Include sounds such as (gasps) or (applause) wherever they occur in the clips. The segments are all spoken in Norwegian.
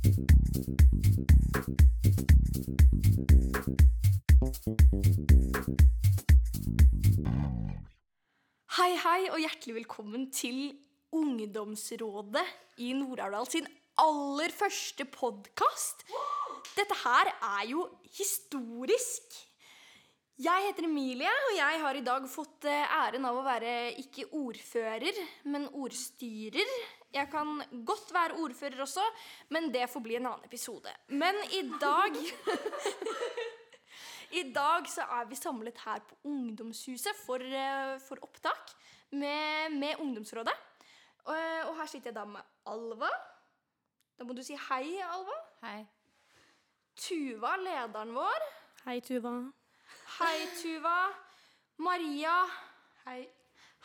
Hei, hei, og hjertelig velkommen til Ungdomsrådet i Nord-Aurdal sin aller første podkast. Dette her er jo historisk. Jeg heter Emilie, og jeg har i dag fått eh, æren av å være ikke ordfører, men ordstyrer. Jeg kan godt være ordfører også, men det får bli en annen episode. Men i dag (laughs) I dag så er vi samlet her på Ungdomshuset for, eh, for opptak med, med Ungdomsrådet. Og, og her sitter jeg da med Alva. Da må du si hei, Alva. Hei. Tuva, lederen vår. Hei, Tuva. Hei, Tuva. Maria. Hei.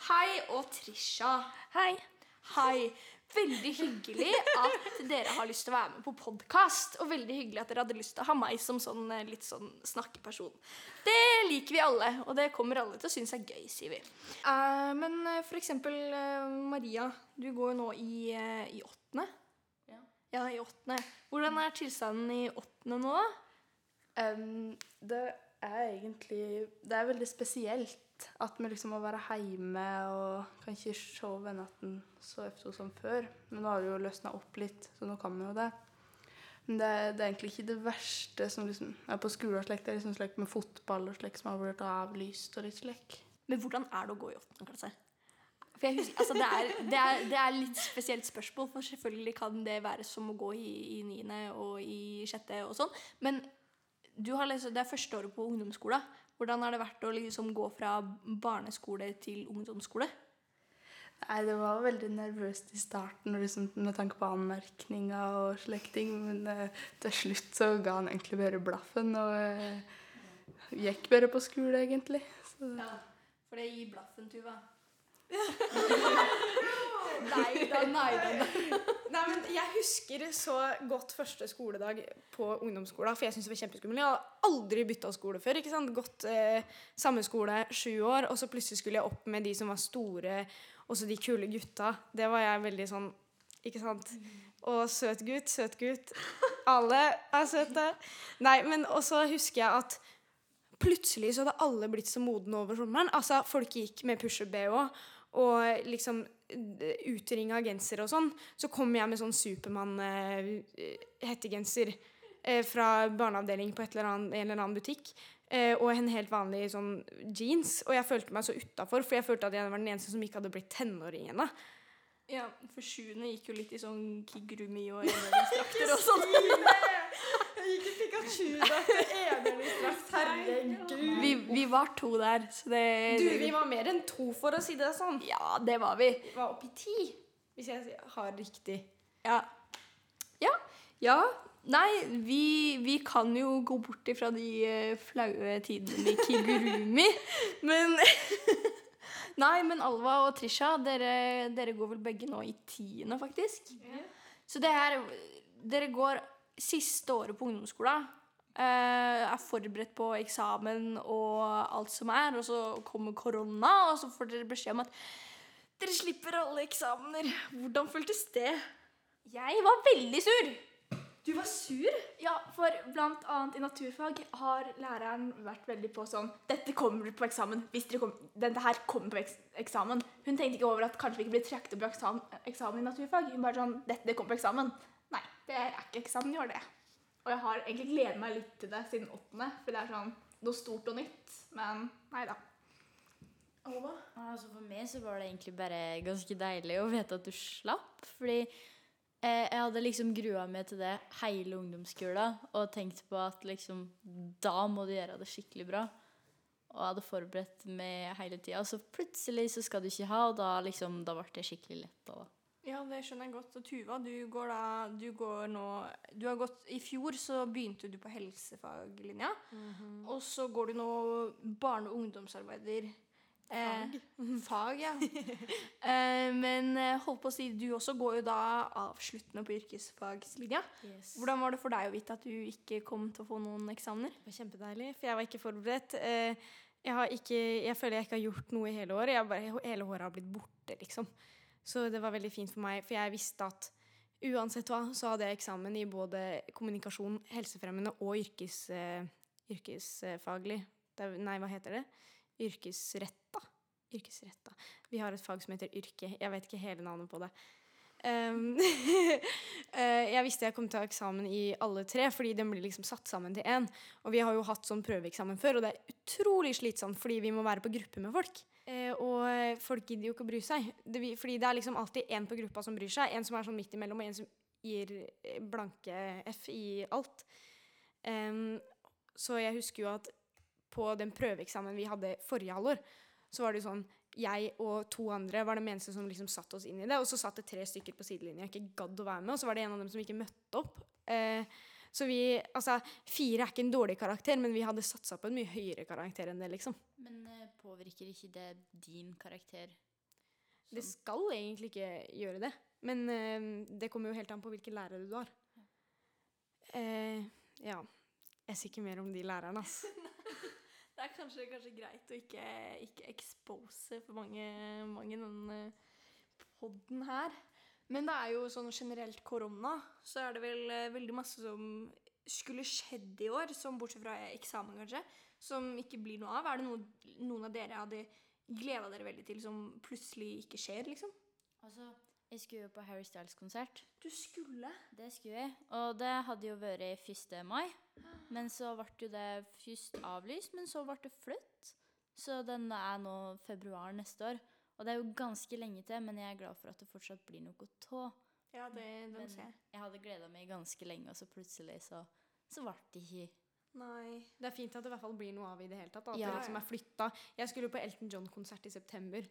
Hei. Og Trisha. Hei. Hei. Veldig hyggelig at dere har lyst til å være med på podkast. Og veldig hyggelig at dere hadde lyst til å ha meg som sånn, eh, litt sånn snakkeperson. Det liker vi alle, og det kommer alle til å synes er gøy, sier vi. Uh, men eh, for eksempel uh, Maria, du går jo nå i, uh, i åttende. Ja. Ja, i åttende. Hvordan er tilstanden i åttende nå, da? Um, det er egentlig Det er veldig spesielt at vi liksom må være hjemme og kan ikke se vennene så ofte som før. Men nå har det jo løsna opp litt, så nå kan vi jo det. Men det, det er egentlig ikke det verste som liksom er på skole og slik. Det er liksom slik med fotball og slik som har blitt avlyst og litt slik. Men hvordan er det å gå i åttende klasse? For jeg husker, altså det, er, det, er, det er litt spesielt spørsmål, for selvfølgelig kan det være som å gå i, i niende og i sjette og sånn. Men du har lest, det er første året på ungdomsskolen. Hvordan har det vært å liksom gå fra barneskole til ungdomsskole? Nei, det var veldig nervøst i starten liksom, med tanke på anmerkninger og slike ting. Men eh, til slutt så ga han egentlig bare blaffen og eh, gikk bare på skole, egentlig. Så, For det gir blaffen, Tuva. (laughs) nei da, nei da. Nei, men Jeg husker så godt første skoledag på ungdomsskolen. For jeg synes det var kjempeskummelt. Jeg har aldri bytta skole før. ikke sant? Gått eh, samme skole sju år, og så plutselig skulle jeg opp med de som var store, og så de kule gutta. Det var jeg veldig sånn Ikke sant? Og søt gutt, søt gutt. Alle er søte. Nei, men også husker jeg at plutselig så hadde alle blitt så modne over sommeren. Altså, Folk gikk med pusher-BH og liksom utringa genser og sånn. Så kom jeg med sånn Supermann-hettegenser eh, fra barneavdeling på eller annet, en eller annen butikk. Eh, og en helt vanlig sånn jeans. Og jeg følte meg så utafor, for jeg følte at jeg var den eneste som ikke hadde blitt tenåring ennå. Ja, for sjuende gikk jo litt i sånn Kigurumi og (laughs) enhjørningsdrakter og sånn. Jeg gikk i Pikachu-drakt og enhjørningsdrakt. (laughs) Herregud. Vi, vi var to der, så det Du, vi var mer enn to, for å si det sånn. Ja, det var vi. Vi var oppi i ti, hvis jeg har riktig. Ja. Ja. ja. Nei, vi, vi kan jo gå bort ifra de eh, flaue tidene med Kigurumi. (laughs) men Nei, men Alva og Trisha, dere, dere går vel begge nå i tiende, faktisk. Så det her Dere går siste året på ungdomsskolen. eh, er forberedt på eksamen og alt som er, og så kommer korona, og så får dere beskjed om at dere slipper alle eksamener. Hvordan føltes det? Jeg var veldig sur. Du var sur? Ja, for blant annet i naturfag har læreren vært veldig på sånn Dette kommer på eksamen. hvis dere kom, Dette her kommer på eksamen. Hun tenkte ikke over at kanskje vi ikke blir trukket opp i eksamen, eksamen i naturfag. Hun bare sånn Dette kommer på eksamen. Nei, det er ikke eksamen i år, det. Og jeg har egentlig gledet meg litt til det siden åttende, for det er sånn noe stort og nytt. Men nei da. Altså for meg så var det egentlig bare ganske deilig å vite at du slapp. Fordi jeg hadde liksom grua meg til det hele ungdomsskolen og tenkt på at liksom da må du gjøre det skikkelig bra. Og jeg hadde forberedt meg hele tida. Så plutselig så skal du ikke ha, og da liksom, da ble det skikkelig lett. Ja, det skjønner jeg godt. Og Tuva, du går da Du går nå Du har gått I fjor så begynte du på helsefaglinja. Og så går du nå barne- og ungdomsarbeider. Fag. Eh, fag, ja. (laughs) eh, men hold holdt på å si, du også går jo da avsluttende på yrkesfagslinja. Hvordan var det for deg å vite at du ikke kom til å få noen eksamener? Det var kjempedeilig, for jeg var ikke forberedt. Eh, Jeg, har ikke, jeg føler jeg ikke har gjort noe i hele året. Jeg bare, hele håret har blitt borte, liksom. Så det var veldig fint for meg, for jeg visste at uansett hva, så hadde jeg eksamen i både kommunikasjon, helsefremmende og yrkes, eh, yrkesfaglig. Nei, hva heter det? Yrkesretta. Yrkesretta. Vi har et fag som heter yrke. Jeg vet ikke hele navnet på det. Um, (laughs) eh, jeg visste jeg kom til å ha eksamen i alle tre, fordi den blir liksom satt sammen til én. Og vi har jo hatt sånn prøveeksamen før, og det er utrolig slitsomt fordi vi må være på gruppe med folk. Uh, og folk gidder jo ikke å bry seg. Det, fordi det er liksom alltid én på gruppa som bryr seg, en som er sånn midt imellom, og en som gir eh, blanke F i alt. Um, så jeg husker jo at på den prøveeksamen vi hadde forrige halvår, så var det sånn jeg og to andre var de eneste som liksom satte oss inn i det. Og så satt det tre stykker på sidelinja ikke gadd å være med, og så var det en av dem som ikke møtte opp. Eh, så vi Altså, fire er ikke en dårlig karakter, men vi hadde satsa på en mye høyere karakter enn det, liksom. Men eh, påvirker ikke det din karakter? Det skal egentlig ikke gjøre det, men eh, det kommer jo helt an på hvilke lærere du har. Eh, ja. Jeg sier ikke mer om de lærerne, ass. (laughs) Det er kanskje, kanskje greit å ikke, ikke expose for mange, mange denne poden her. Men det er jo sånn generelt korona, så er det vel eh, veldig masse som skulle skjedd i år, som bortsett fra eksamen kanskje, som ikke blir noe av. Er det noe, noen av dere hadde gleda dere veldig til som plutselig ikke skjer, liksom? Altså, jeg skulle jo på Harry Styles-konsert. Du skulle? Det skulle jeg. Og det hadde jo vært 1. mai. Men så ble jo det først avlyst, men så ble det flytt. Så den er nå februar neste år. Og det er jo ganske lenge til, men jeg er glad for at det fortsatt blir noe tå. Ja, det, det Men jeg hadde gleda meg ganske lenge, og så plutselig så, så ble det ikke Nei. Det er fint at det i hvert fall blir noe av i det hele tatt. da, At Ja. det liksom er flytta. Jeg skulle jo på Elton John-konsert i september,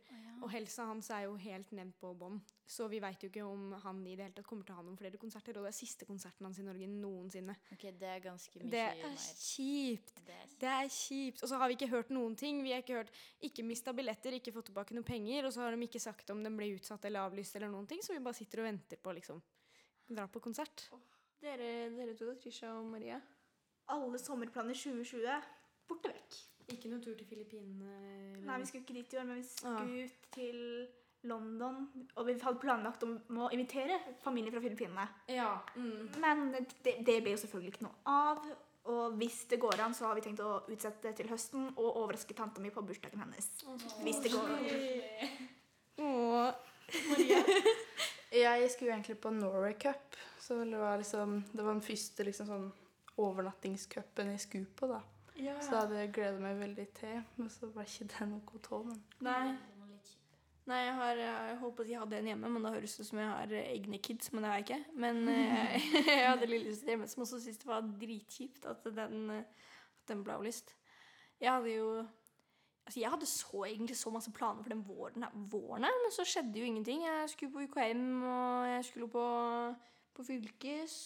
og helsa hans er jo helt nevnt på bånn. Så vi veit jo ikke om han i det hele tatt kommer til å ha noen flere konserter. Og det er siste konserten hans i Norge noensinne. Ok, det er ganske mye Det er kjipt. Det er Det er kjipt. Og så har vi ikke hørt noen ting. Vi har ikke hørt Ikke mista billetter, ikke fått tilbake noen penger. Og så har de ikke sagt om den ble utsatt eller avlyst eller noen ting, så vi bare sitter og venter på liksom dra på konsert. Dere, dere to, Trisha og Maria? Alle sommerplaner 2020 borte vekk. Ikke noen tur til Filippinene? Nei, vi skulle ikke dit i år, men vi Ah. skulle ut til London. Og vi hadde planlagt om å invitere familie fra Filippinene. Ja. Mm. Men det, det ble jo selvfølgelig ikke noe av. Og hvis det går an, så har vi tenkt å utsette det til høsten og overraske tanta mi på bursdagen hennes. Hvis det går an. Jeg skulle egentlig på Norway Cup, så det var liksom Det var den første liksom sånn overnattingscupen i skulle da. Ja. Så det hadde jeg gleda meg veldig til, men så var ikke det noe av. Nei. Nei, jeg har jeg å si jeg hadde en hjemme, men da høres det ut som jeg har eh, egne kids, men det har jeg ikke. Men jeg, (laughs) jeg hadde lillesøster hjemme som også syntes det var dritkjipt at den, eh, at den ble avlyst. Jeg hadde jo Altså, jeg hadde så egentlig så masse planer for den våren, våren her, men så skjedde jo ingenting. Jeg skulle på UKM, og jeg skulle på, på fylkes.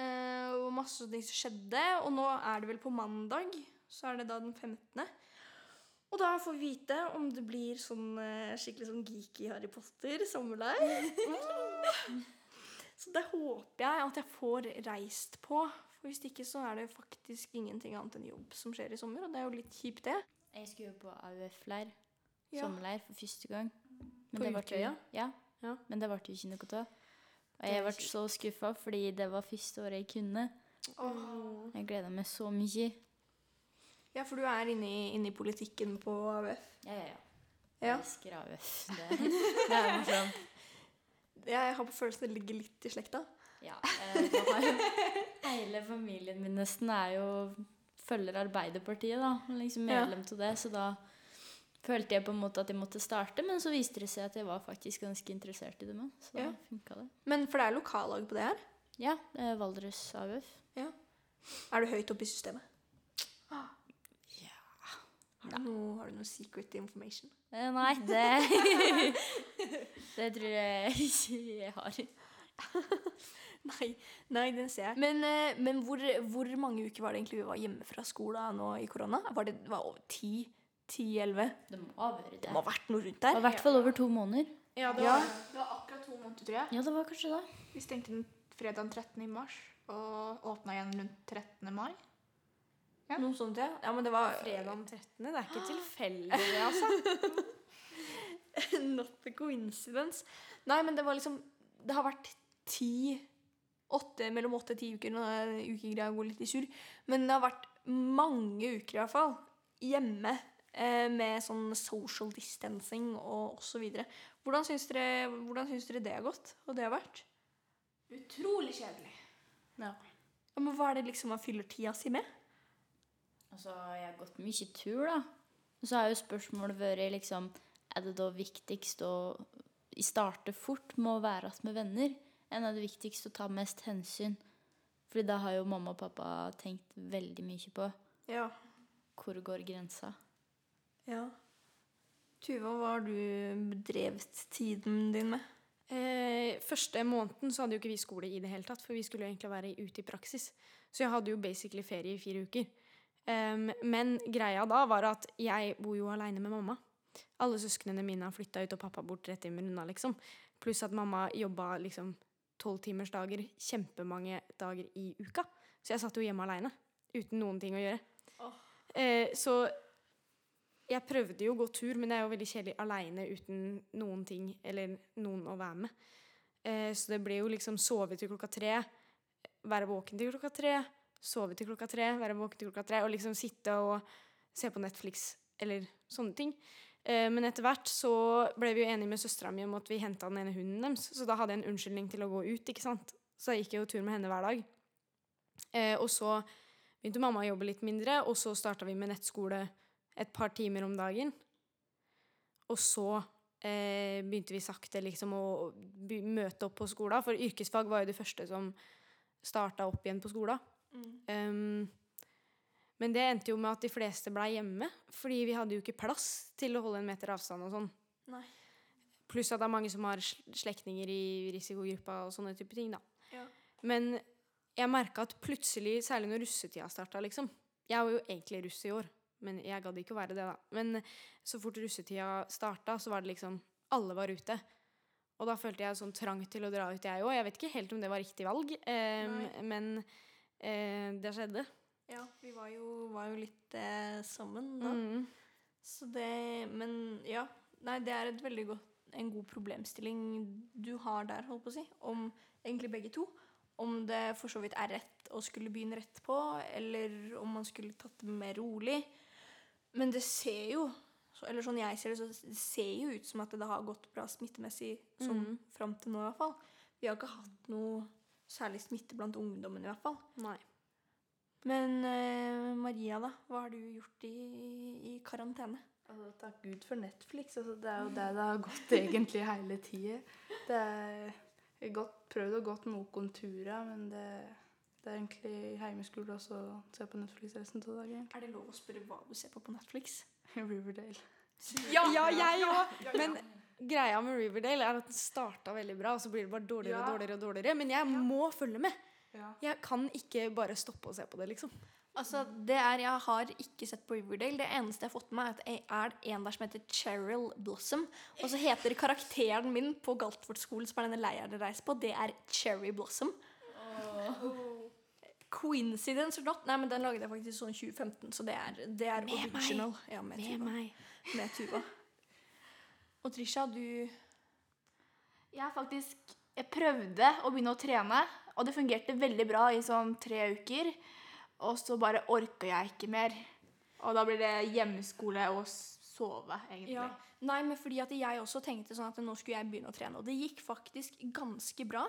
Eh, og masse ting som skjedde. Og nå er det vel på mandag, så er det da den 15. Og da får vi vite om det blir sånn eh, skikkelig sånn geeky Harry Potter sommerleir. (laughs) så det håper jeg at jeg får reist på. For hvis ikke så er det faktisk ingenting annet enn jobb som skjer i sommer, og det er jo litt kjipt, det. Jeg skulle jo på AUF-leir. Sommerleir for første gang. Men På det ble jo- Utøya? Ja. Ja. Men det ble jo ikke noe av. Og jeg ble så skuffa, fordi det var første året jeg kunne. Jeg gleda meg så mye. Ja, for du er inne i, inne i politikken på AUF. Ja, ja, ja. Ja. Jeg elsker AUF. Det, det er morsomt. (laughs) Jeg har på følelsen det ligger litt i slekta. Ja, eh, hele familien min nesten er jo følger Arbeiderpartiet, da. Liksom medlem til det. Så da følte jeg på en måte at jeg måtte starte, men så viste det seg at jeg var faktisk ganske interessert i det med. Så Ja. funka det. Men for det er lokallag på det her. Ja, Det er Valdres AUF. Er du høyt oppe i systemet? Ja. Har du, noe, har du noe secret information? Eh, nei, det (laughs) Det tror jeg ikke jeg har. (laughs) Nei, nei, den ser jeg. Men, eh, men hvor, hvor mange uker var det egentlig vi var hjemme fra skolen nå i korona? Var det var over ti? Ti-elleve? Det må ha vært det. Det må ha vært noe rundt der. i hvert fall over to måneder. Ja, det Ja. var Det var akkurat to måneder, tror jeg. Ja, det var kanskje det. Vi stengte den fredag 13. i mars og åpna igjen rundt 13. mai. Noe sånt, ja. ja men det var fredag 13. Det er ikke (gasps) tilfeldig, det, altså. (laughs) Not a coincidence. Nei, men det var liksom Det har vært ti åtte, Mellom åtte og ti uker. Nå er ukegreia går litt i surr. Men det har vært mange uker i hvert fall hjemme med sånn social distancing og osv. Hvordan syns dere, hvordan syns dere det har gått? Og det har vært? Utrolig kjedelig. Ja. Ja, men hva er det liksom man fyller tida si med? Altså, jeg har gått mye tur, da. Og så har jo spørsmålet vært liksom Er det da viktigst å starte fort med å være igjen med venner, enn er det viktigst å ta mest hensyn? Fordi da har jo mamma og pappa tenkt veldig mye på Ja. hvor går grensa. Ja. Tuva, hva har du bedrevet tiden din med? Eh, første måneden så hadde jo ikke vi skole i det hele tatt, for vi skulle jo egentlig være ute i praksis. Så jeg hadde jo basically ferie i fire uker. Um, men greia da var at jeg bor jo aleine med mamma. Alle søsknene mine har flytta ut, og pappa bort tre timer unna, liksom. Pluss at mamma jobba liksom tolvtimersdager kjempemange dager i uka. Så jeg satt jo hjemme aleine, uten noen ting å gjøre. Eh, så jeg prøvde jo å gå tur, men det er jo veldig kjedelig aleine uten noen ting eller noen å være med. Eh, så det ble jo liksom sove til klokka tre, være våken til klokka tre, sove til klokka tre, være våken til klokka tre, og liksom sitte og se på Netflix eller sånne ting. Eh, men etter hvert så ble vi jo enige med søstera mi om at vi henta den ene hunden deres, så da hadde jeg en unnskyldning til å gå ut, ikke sant. Så jeg gikk jo tur med henne hver dag. Eh, og så begynte mamma å jobbe litt mindre, og så starta vi med nettskole et par timer om dagen. Og så eh, begynte vi sakte liksom å møte opp på skolen, for yrkesfag var jo det første som starta opp igjen på skolen. Um, men det endte jo med at de fleste blei hjemme, fordi vi hadde jo ikke plass til å holde en meter avstand og sånn. Pluss at det er mange som har sl- slektninger i risikogruppa og sånne type ting, da. Ja. Men jeg merka at plutselig, særlig når russetida starta, liksom Jeg var jo egentlig russ i år, men jeg gadd ikke å være det, da. Men så fort russetida starta, så var det liksom Alle var ute. Og da følte jeg sånn trang til å dra ut, jeg òg. Jeg vet ikke helt om det var riktig valg, eh, men eh, det skjedde. Ja, vi var jo, var jo litt eh, sammen da. Mm. Så det Men ja. Nei, det er et veldig godt, en god problemstilling du har der, holdt på å si. Om egentlig begge to. Om det for så vidt er rett å skulle begynne rett på, eller om man skulle tatt det mer rolig. Men det ser jo Eller sånn jeg ser det, så det ser jo ut som at det har gått bra smittemessig sånn fram til nå, i hvert fall. Vi har ikke hatt noe særlig smitte blant ungdommen, i hvert fall. Nei. Men uh, Maria, da? Hva har du gjort i, i karantene? Altså, takk Gud for Netflix. Altså, det er jo det det har gått egentlig hele tida. Det er jeg har prøvd å gå noen turer, men det, det er egentlig hjemmeskole og så se på Netflix resten av dagen. Er det lov å spørre hva du ser på på Netflix? (laughs) Riverdale. Ja, jeg òg! Men greia med Riverdale er at den starta veldig bra, og så blir det bare dårligere og dårligere. og dårligere Men jeg må følge med. Jeg kan ikke bare stoppe å se på det, liksom. Altså, det er, Jeg har ikke sett på Riverdale. Det eneste jeg har fått med meg, er at Jeg er en der som heter Cheryl Blossom. Og så heter karakteren min på Galtvort-skolen som er denne leiren jeg reiser på, det er Cherry Blossom. Coincidence or not? Nei, men den lagde jeg faktisk sånn 2015, så det er, det er original. Ja, med, meg med Tuva. Og Trisha, du Jeg faktisk jeg prøvde å begynne å trene, og det fungerte veldig bra i sånn tre uker. Og så bare orka jeg ikke mer. Og da blir det hjemmeskole og sove, egentlig. Ja. Nei, men fordi at jeg også tenkte sånn at nå skulle jeg begynne å trene. Og det gikk faktisk ganske bra.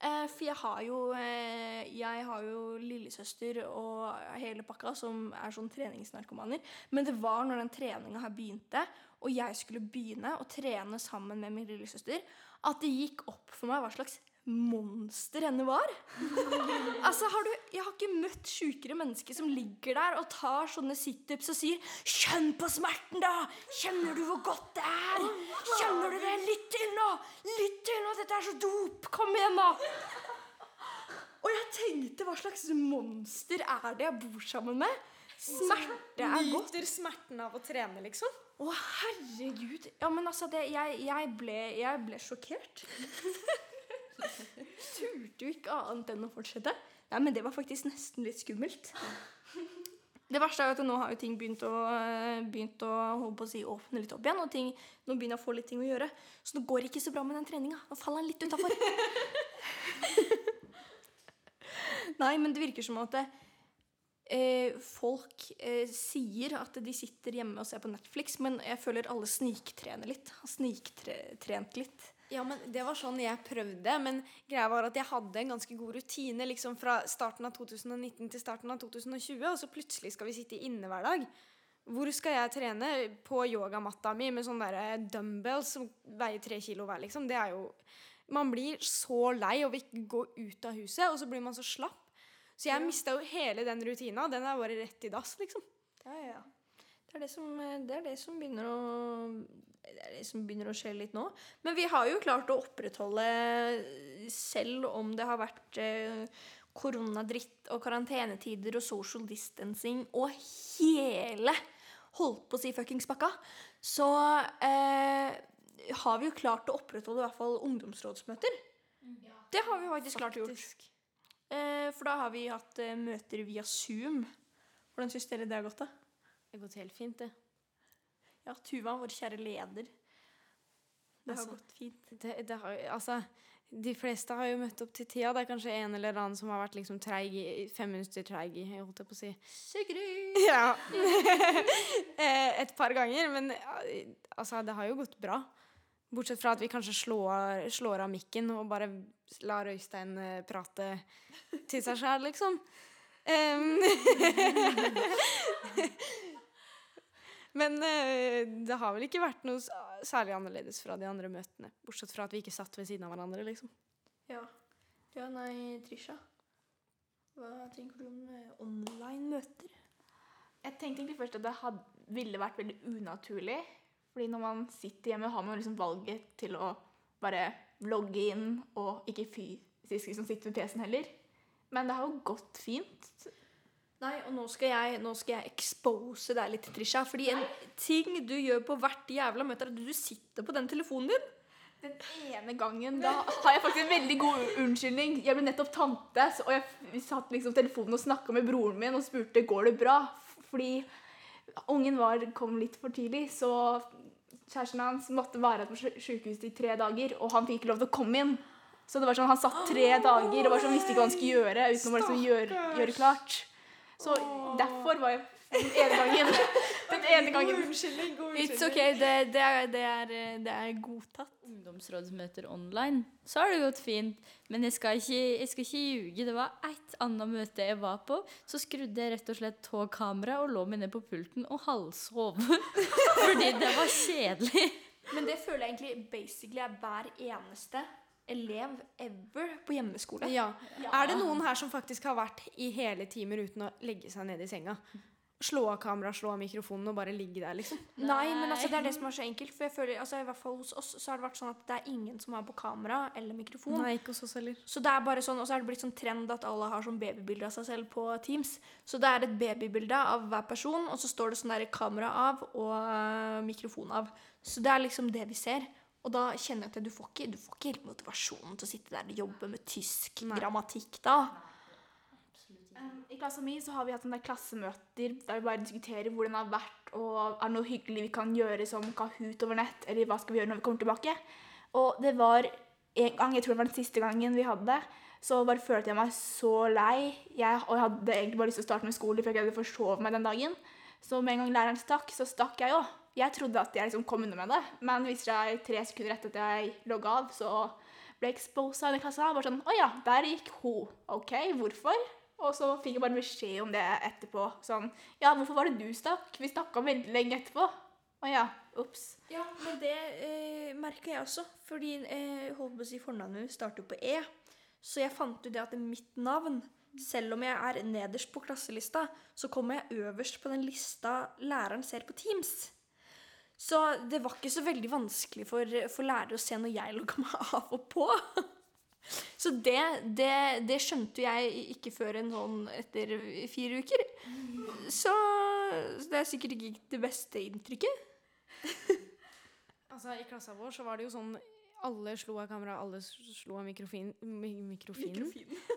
Eh, for jeg har jo eh, Jeg har jo lillesøster og hele pakka som er sånn treningsnarkomaner. Men det var når den treninga her begynte, og jeg skulle begynne å trene sammen med min lillesøster, at det gikk opp for meg hva slags monster henne var. (laughs) Altså, har du, Jeg har ikke møtt sjukere mennesker som ligger der og tar sånne situps og sier 'Kjenn på smerten, da! Kjenner du hvor godt det er? Kjenner du det? Litt til nå! Litt til nå! Dette er så dop! Kom igjen, da!' Og jeg tenkte, hva slags monster er det jeg bor sammen med? Smerte er godt. Nyter smerten av å trene, liksom. Å, herregud. Ja, men altså, det, jeg, jeg, ble, jeg ble sjokkert. (laughs) (laughs) Turte jo ikke annet enn å fortsette. Nei, men det var faktisk nesten litt skummelt. Det verste er jo at nå har jo ting begynt å, eh, begynt å, å si, åpne litt opp igjen. Og ting, nå begynner jeg å få litt ting å gjøre. Så nå går det ikke så bra med den treninga. Nå faller den litt utafor. (laughs) Nei, men det virker som at det, eh, folk eh, sier at de sitter hjemme og ser på Netflix, men jeg føler alle sniktrener litt. Har sniktrent litt. Ja, men Det var sånn jeg prøvde, men greia var at jeg hadde en ganske god rutine liksom fra starten av 2019 til starten av 2020, og så plutselig skal vi sitte inne hver dag. Hvor skal jeg trene? På yogamatta mi med sånne der dumbbells som veier tre kilo hver, liksom. Det er jo Man blir så lei og vil ikke gå ut av huset, og så blir man så slapp. Så jeg mista jo hele den rutina. Den er bare rett i dass, liksom. Ja, ja. Det er det som, eh, det er det som begynner å det er det som begynner å skje litt nå. Men vi har jo klart å opprettholde, selv om det har vært eh, koronadritt og karantenetider og social distancing og hele holdt på å si fuckings pakka, så eh, har vi jo klart å opprettholde i hvert fall ungdomsrådsmøter. Det har vi faktisk klart gjort. Eh, for da har vi hatt eh, møter via Zoom. Hvordan syns dere det har gått, da? Det har gått helt fint, det. Ja, Tuva, vår kjære leder. Det har Altså, gått fint. det, det har, altså, de fleste har jo møtt opp til tida. Det er kanskje en eller annen som har vært liksom treig i fem minutter treig i, holdt jeg på å si. Sigrid! (laughs) Ja. (laughs) Eh, Et par ganger, men altså, det har jo gått bra. Bortsett fra at vi kanskje slår, slår av mikken og bare lar Øystein eh, prate til seg sjæl, liksom. Em, (laughs) men uh, det har vel ikke vært noe særlig annerledes fra de andre møtene. Bortsett fra at vi ikke satt ved siden av hverandre, liksom. Ja. ja, nei, Trisha. Hva tenker du om eh, online-møter? Jeg tenkte egentlig først at det had, ville vært veldig unaturlig. Fordi når man sitter hjemme, har man liksom valget til å bare logge inn og ikke fysisk liksom sitte ved PC-en heller. Men det har jo gått fint. Nei, og nå skal jeg, nå skal jeg expose deg litt, Trisha. Fordi en ting du gjør på hvert jævla møte, er at du sitter på den telefonen din. Den ene gangen da har jeg faktisk en veldig god unnskyldning. Jeg ble nettopp tante, og jeg satt liksom telefonen og snakka med broren min og spurte går det bra. Fordi ungen var, kom litt for tidlig, så kjæresten hans måtte være på sy- sykehuset i tre dager, og han fikk ikke lov til å komme inn. Så det var sånn, han satt tre dager og var sånn, visste ikke hva han skulle gjøre uten å liksom gjøre, gjøre klart. Så derfor var jeg den ene gangen. (laughs) Den ene gangen. unnskyldning, god It's okay, det, det, er, det, er, eh, det er godtatt. ungdomsrådsmøter online, så har det gått fint. Men jeg skal ikke, jeg skal ikke ljuge. Det var ett annet møte jeg var på. Så skrudde jeg rett og slett på kameraet og lå meg ned på pulten og halvsov. (laughs) Fordi det var kjedelig. Men det føler jeg egentlig basically er hver eneste elev ever på hjemmeskole. Ja. Er det noen her som faktisk har vært i hele timer uten å legge seg ned i senga? Slå av kamera, slå av mikrofonen og bare ligge der, liksom? Nei, men altså, det er det som er så enkelt. For jeg føler, altså, i hvert fall hos oss så har det vært sånn at det er ingen som har på kamera eller mikrofon. Nei, ikke hos oss heller. Så det er bare sånn, Og så er det blitt sånn trend at alle har sånn babybilde av seg selv på Teams. Så det er et babybilde av hver person, og så står det sånn der kamera av og uh, mikrofon av. Så det er liksom det vi ser. Og da kjenner jeg at du får ikke, du får ikke helt motivasjonen til å sitte der og jobbe med tysk Nei. grammatikk da. I klassen min så har vi hatt sånne klassemøter der vi bare diskuterer hvordan det har vært, og er det noe hyggelig vi kan gjøre som Kahoot over nett, eller hva skal vi gjøre når vi kommer tilbake. Og det var en gang, jeg tror det var den siste gangen vi hadde det, så bare følte jeg meg så lei. Jeg, og jeg hadde egentlig bare lyst til å starte med skole, for jeg hadde forsove meg den dagen. Så med en gang læreren stakk, så stakk jeg jo. Jeg trodde at jeg liksom kom unna med det, men viser seg tre sekunder etter at jeg logga av, så ble jeg exposa i den klassa. Bare sånn Å ja, der gikk hun. OK, hvorfor? Og så fikk jeg bare beskjed om det etterpå. Sånn Ja, hvorfor var det du stakk? Vi snakka veldig lenge etterpå. Å ja. Ops. Ja, men det eh, merka jeg også. Fordi eh, holdt på å si fornavnet starter jo på E. Så jeg fant ut det at mitt navn, selv om jeg er nederst på klasselista, så kommer jeg øverst på den lista læreren ser på Teams. Så det var ikke så veldig vanskelig for, for lærere å se når jeg logga meg (laughs) av og på. Så det, det, det skjønte jeg ikke før en sånn etter fire uker. Så, så det er sikkert ikke det beste inntrykket. Altså, I klassa vår så var det jo sånn alle slo av kamera, alle slo av mikrofin, mi, mikrofinen.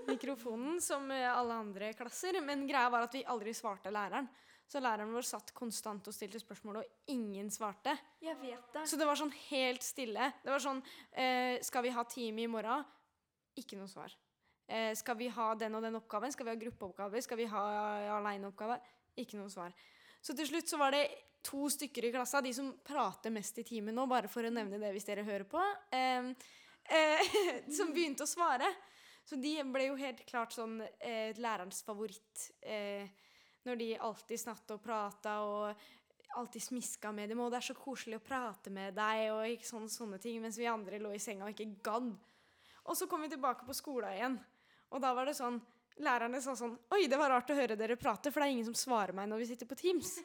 mikrofonen, som alle andre klasser. Men greia var at vi aldri svarte læreren. Så læreren vår satt konstant og stilte spørsmål, og ingen svarte. Jeg vet det. Så det var sånn helt stille. Det var sånn eh, Skal vi ha time i morgen? Ikke noe svar. Eh, skal vi ha den og den oppgaven? Skal vi ha gruppeoppgaver? Skal vi ha aleneoppgave? Ikke noe svar. Så til slutt så var det to stykker i klassa, de som prater mest i timen nå, bare for å nevne det hvis dere hører på, eh, eh, (laughs) som begynte å svare. Så de ble jo helt klart sånn eh, lærerens favoritt. Eh, når de alltid snakket og prata og alltid smiska med dem. Og det er så koselig å prate med deg, og ikke sånne, sånne ting. Mens vi andre lå i senga og ikke gadd. Og så kom vi tilbake på skolen igjen. Og da var det sånn Lærerne sa sånn Oi, det var rart å høre dere prate, for det er ingen som svarer meg når vi sitter på Teams. (laughs)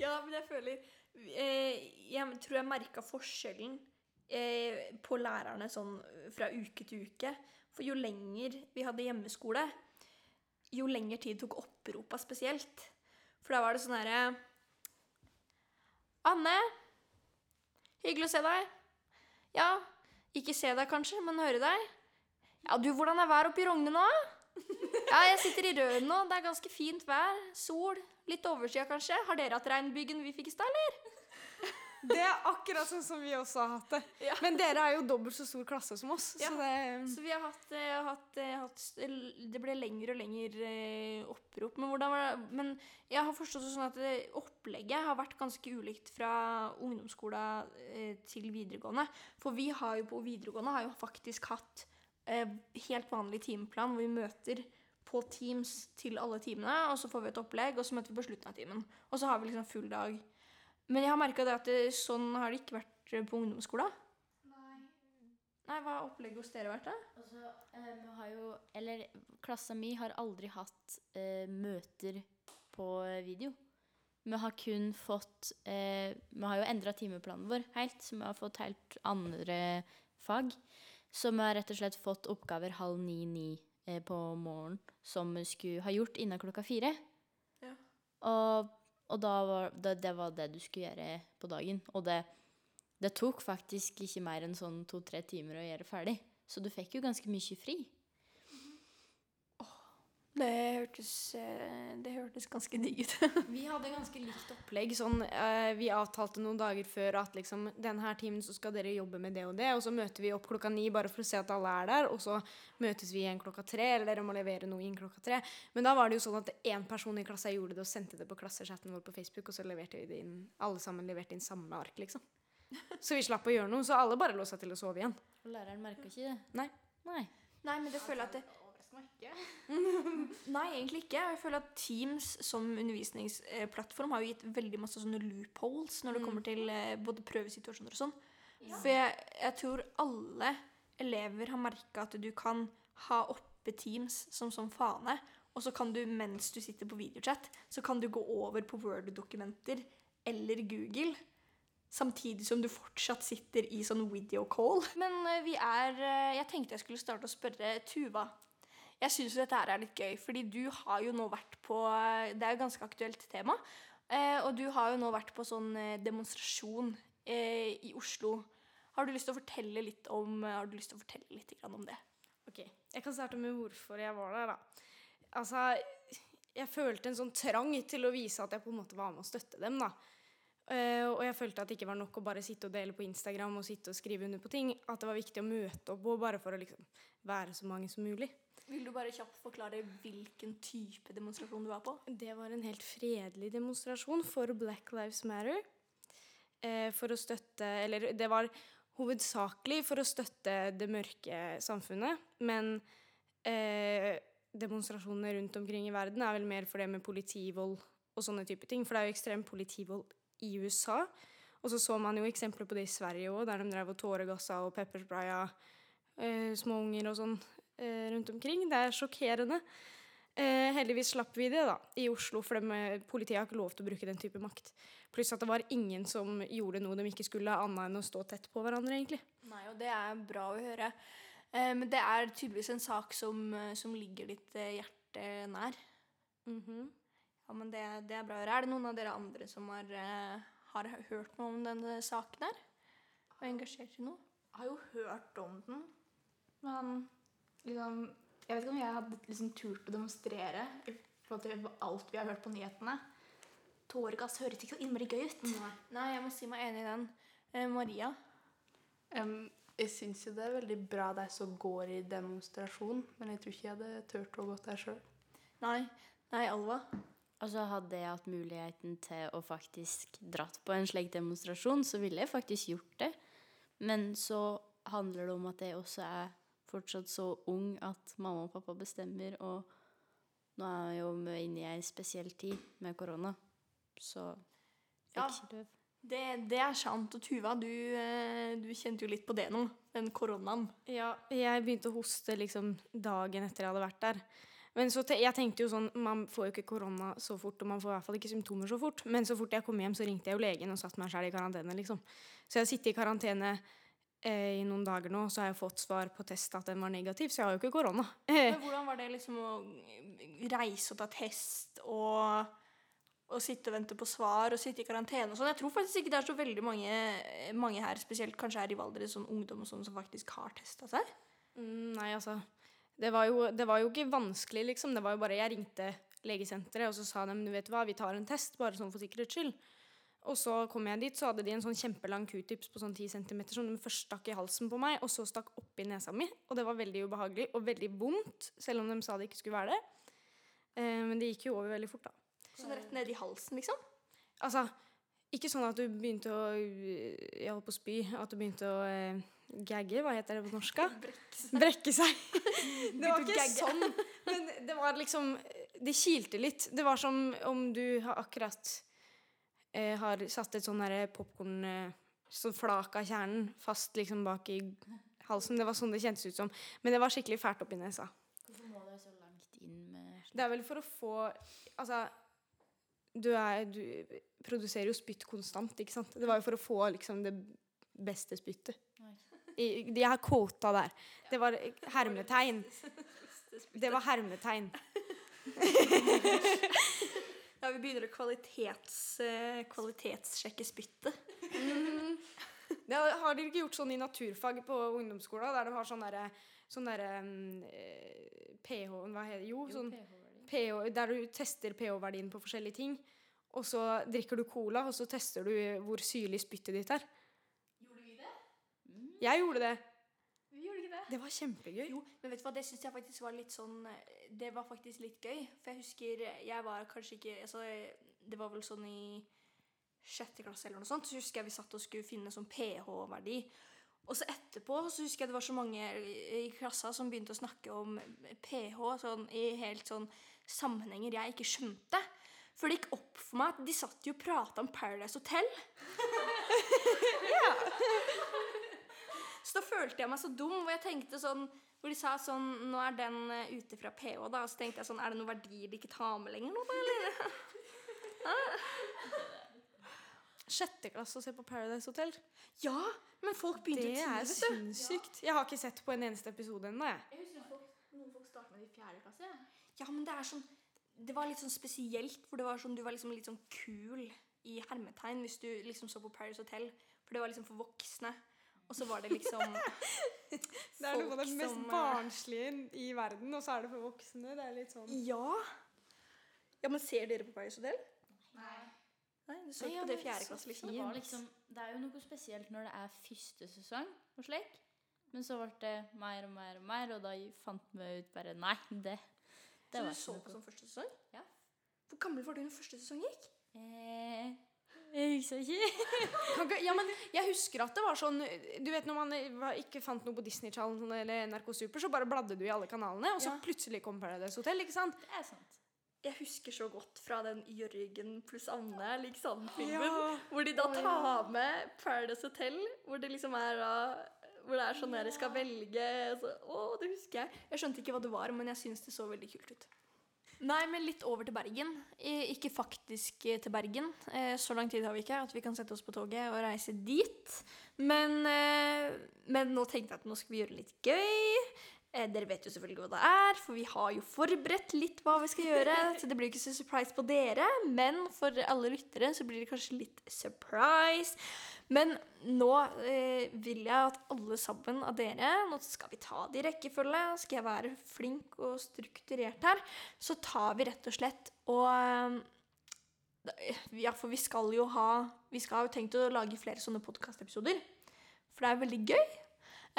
Ja, men jeg føler eh, Jeg tror jeg merka forskjellen eh, på lærerne sånn fra uke til uke. For jo lenger vi hadde hjemmeskole, jo lengre tid tok oppropa spesielt. For da var det sånn herre Anne, hyggelig å se deg. Ja, ikke se deg kanskje, men høre deg. Ja, du, hvordan er været oppe i Rogne nå? Ja, jeg sitter i Røden nå. Det er ganske fint vær. Sol. Litt overskya kanskje. Har dere hatt regnbygen vi fikk i stad, eller? Det er akkurat sånn som vi også har hatt det. Ja. Men dere er jo dobbelt så stor klasse som oss. Ja. Så det Så vi har hatt, eh, hatt, eh, hatt Det ble lengre og lengre eh, opprop. Men, hvordan? Men jeg har forstått det sånn at opplegget har vært ganske ulikt fra ungdomsskolen til videregående. For vi har jo på videregående har jo faktisk hatt helt vanlig timeplan hvor vi møter på Teams til alle timene, og så får vi et opplegg, og så møter vi på slutten av timen. Og så har vi liksom full dag. Men jeg har merka at det, sånn har det ikke vært eh, på ungdomsskolen. Nei, hva har opplegget hos dere vært, da? Altså, um, har jo Eller klassa mi har aldri hatt uh, møter på video. Vi har kun fått eh, Vi har jo endra timeplanen vår helt, så vi har fått helt andre fag. Så vi har rett og slett fått oppgaver halv ni-ni eh, på morgenen som vi skulle ha gjort innen klokka fire. Ja. Og, og var det, det var det du skulle gjøre på dagen. Og det, det tok faktisk ikke mer enn sånn to-tre timer å gjøre ferdig. Så du fikk jo ganske mye fri. Det hørtes, eh, det hørtes ganske digg ut. (laughs) Vi hadde ganske likt opplegg. Sånn, eh, vi avtalte noen dager før at liksom, denne timen så skal dere jobbe med det og det. Og så møter vi opp klokka ni bare for å se at alle er der. Og så møtes vi igjen klokka tre, eller dere må levere noe inn klokka tre. Men da var det jo sånn at én person i klassa gjorde det og sendte det på klassechatten vår på Facebook, og så leverte vi det inn, alle sammen leverte inn samme ark, liksom. Så vi slapp å gjøre noe. Så alle bare lå seg til å sove igjen. Og læreren merka ikke det. Nei. Nei. Nei, men det føler jeg at det, Meg ikke. (laughs) Nei, egentlig ikke. Jeg føler at Teams som undervisningsplattform har jo gitt veldig masse sånne loopholes når det kommer til eh, både prøvesituasjoner og sånn. For jeg, jeg tror alle elever har merka at du kan ha oppe Teams som sånn fane, og så kan du mens du sitter på videochat, så kan du gå over på Word-dokumenter eller Google. Samtidig som du fortsatt sitter i sånn video call. Men eh, vi er eh, Jeg tenkte jeg skulle starte å spørre Tuva. Jeg syns dette her er litt gøy, fordi du har jo nå vært på Det er jo ganske aktuelt tema. Eh, og du har jo nå vært på sånn eh, demonstrasjon eh, i Oslo. Har du lyst til å fortelle litt om, har du lyst til å fortelle litt om det? Ok, Jeg kan starte med hvorfor jeg var der, da. Altså, jeg følte en sånn trang til å vise at jeg på en måte var med å støtte dem, da. Uh, og jeg følte at det ikke var nok å bare sitte og dele på Instagram og sitte og skrive under på ting. At det var viktig å møte opp og bare for å liksom være så mange som mulig. Vil du bare kjapt forklare hvilken type demonstrasjon du var på? Det var en helt fredelig demonstrasjon for Black Lives Matter. Eh, for å støtte Eller det var hovedsakelig for å støtte det mørke samfunnet. Men eh, demonstrasjonene rundt omkring i verden er vel mer for det med politivold og sånne type ting. For det er jo ekstrem politivold i USA. Og så så man jo eksempler på det i Sverige òg, der de drev og tåregassa og pepperspraya eh, små unger og sånn rundt omkring. Det er sjokkerende. Eh, heldigvis slapp vi det da, i Oslo, for de, politiet har ikke lov til å bruke den type makt. Pluss at det var ingen som gjorde noe de ikke skulle, annet enn å stå tett på hverandre, egentlig. Nei, og det er bra å høre. Eh, men det er tydeligvis en sak som, eh, som ligger ditt eh, hjerte nær. Ja, men det, det er bra å høre. Er det noen av dere andre som har, eh, har hørt noe om denne saken her? Og engasjert i noe? Jeg har jo hørt om den, men liksom Jeg vet ikke om jeg hadde liksom turt å demonstrere i forhold til alt vi har hørt på nyhetene. Tåregass høres ikke så innmari gøy ut. Nei, jeg må si meg enig i den. Eh, Maria? Um, Jeg syns jo det er veldig bra de som går i demonstrasjon, men jeg tror ikke jeg hadde turt å gå der sjøl. Nei. Nei, Alva. Altså Hadde jeg hatt muligheten til å faktisk dratt på en slik demonstrasjon, så ville jeg faktisk gjort det. Men så handler det om at jeg også er fortsatt så ung at mamma og pappa bestemmer, og nå er jeg jo inne i ei spesiell tid med korona, så Ja. Det, det er sant. Og Tuva, du, eh, du kjente jo litt på det nå. Den koronaen. Ja, jeg begynte å hoste liksom dagen etter jeg hadde vært der. Men så te jeg tenkte jo sånn, Man får jo ikke korona så fort, og man får i hvert fall ikke symptomer så fort. Men så fort jeg kom hjem, så ringte jeg jo legen og satte meg selv i karantene. liksom. Så jeg har sittet i karantene i noen dager nå, så har jeg fått svar på test at den var negativ, så jeg har jo ikke korona. Eh, Men (laughs) hvordan var det liksom å reise og ta test og, og sitte og vente på svar og sitte i karantene og sånn? Jeg tror faktisk ikke det er så veldig mange, mange her, spesielt kanskje her i Valdres, sånn ungdom og sånn, som faktisk har testa seg. Mm, Nei, altså. Det var, jo, det var jo ikke vanskelig, liksom. Det var jo bare Jeg ringte legesenteret, og så sa de du vet hva, vi tar en test, bare sånn for sikkerhets skyld. Og så kom jeg dit, så hadde de en sånn kjempelang q-tips på sånn 10 cm som de først stakk i halsen på meg, og så stakk oppi nesa mi. Og det var veldig ubehagelig og veldig vondt, selv om de sa det ikke skulle være det. Eh, men det gikk jo over veldig fort, da. Sånn rett ned i halsen, liksom. Altså, ikke sånn at du begynte å øh, Jeg holdt på å spy. At du begynte å eh, gagge, hva heter det på norsk? (laughs) Brekke seg. (laughs) det var ikke sånn. Men det var liksom Det kilte litt. Det var som om du har akkurat eh, har satt et sånn popkorn Sånn flak av kjernen fast liksom bak i halsen. Det var sånn det kjentes ut som. Men det var skikkelig fælt oppi nesa. Hvorfor må du så langt inn med Det er vel for å få Altså du, er, du produserer jo spytt konstant, ikke sant? Det var jo for å få liksom det beste spyttet. I, de har quota der. Det var hermetegn. (laughs) Det var hermetegn. (laughs) Vi begynner å kvalitets, eh, kvalitetssjekke spyttet. (laughs) Det har, har dere ikke gjort sånn i naturfag på ungdomsskolen, der de har sånn derre sånn der, mm, eh, pH Hva heter det? Jo, sånn pH, der du tester pH-verdien på forskjellige ting. Og så drikker du cola, og så tester du hvor syrlig spyttet ditt er. Gjorde vi det? Jeg gjorde det. Det. Var kjempegøy. Jo, men vet du hva, det syns jeg faktisk var litt sånn eh, Det var faktisk litt gøy. For jeg husker jeg var kanskje ikke altså, Det var vel sånn i sjette klasse eller noe sånt. Så husker jeg vi satt og skulle finne sånn pH-verdi. Og så etterpå så husker jeg det var så mange i klassa som begynte å snakke om pH sånn, i helt sånn sammenhenger jeg ikke skjønte. For det gikk opp for meg at de satt jo og prata om Paradise Hotel. (laughs) (laughs) Så da følte jeg meg så dum, hvor jeg tenkte sånn Hvor de sa sånn Nå er den eh, ute fra PH, da. Og så tenkte jeg sånn Er det noen verdier de ikke tar med lenger nå, da, eller? (laughs) Sjette klasse å se på Paradise Hotel. Ja, men folk begynte Det er tidlig, vet sinnssykt. Jeg har ikke sett på en eneste episode ennå, jeg. Jeg husker folk, noen folk startet med det i fjerde klasse. Ja. Ja, men det er sånn Det var litt sånn spesielt, for det var sånn du var liksom litt sånn kul i hermetegn hvis du liksom så på Paradise Hotel. For det var liksom for voksne. Og så var det liksom (laughs) Det er noe av det mest som, eh, barnslige i verden, og så er det for voksne. Det er litt sånn Ja. Ja, men ser dere på Paradise Hotel? Nei. Nei, du så ikke på det fjerde klasse, liksom. Det, liksom, det er jo noe spesielt når det er første sesong og slik. Men så ble det mer og mer og mer, og da fant vi ut bare Nei, det, det Så du så på som første sesong? Ja. Hvor gammel var du når første sesong gikk? Eh, jeg husker (laughs) ikke. Ja, men jeg husker at det var sånn Du vet når man eh, ikke fant noe på Disney Challenge eller NRK Super, så bare bladde du i alle kanalene, og så Ja. plutselig kom Paradise Hotel, ikke sant? Det er sant. Jeg husker så godt fra den Jørgen pluss Anne lik Sand-filmen. Ja. Hvor de da tar med Paradise Hotel. Hvor det liksom er da Hvor det er sånn der de skal velge så, Å, det husker jeg. Jeg skjønte ikke hva det var, men jeg syns det så veldig kult ut. Nei, men litt over til Bergen. Ikke faktisk eh, til Bergen. Eh, Så lang tid har vi ikke at vi kan sette oss på toget og reise dit. Men, eh, men nå tenkte jeg at nå skal vi gjøre det litt gøy. Eh, Dere vet jo selvfølgelig hva det er, for vi har jo forberedt litt hva vi skal gjøre. (laughs) Så det blir ikke så surprise på dere, men for alle lyttere så blir det kanskje litt surprise. Men nå eh, vil jeg at alle sammen av dere Nå skal vi ta det i rekkefølge. Skal jeg være flink og strukturert her, så tar vi rett og slett og eh, Ja, for vi skal jo ha Vi skal ha jo tenkt å lage flere sånne podkastepisoder. For det er veldig gøy.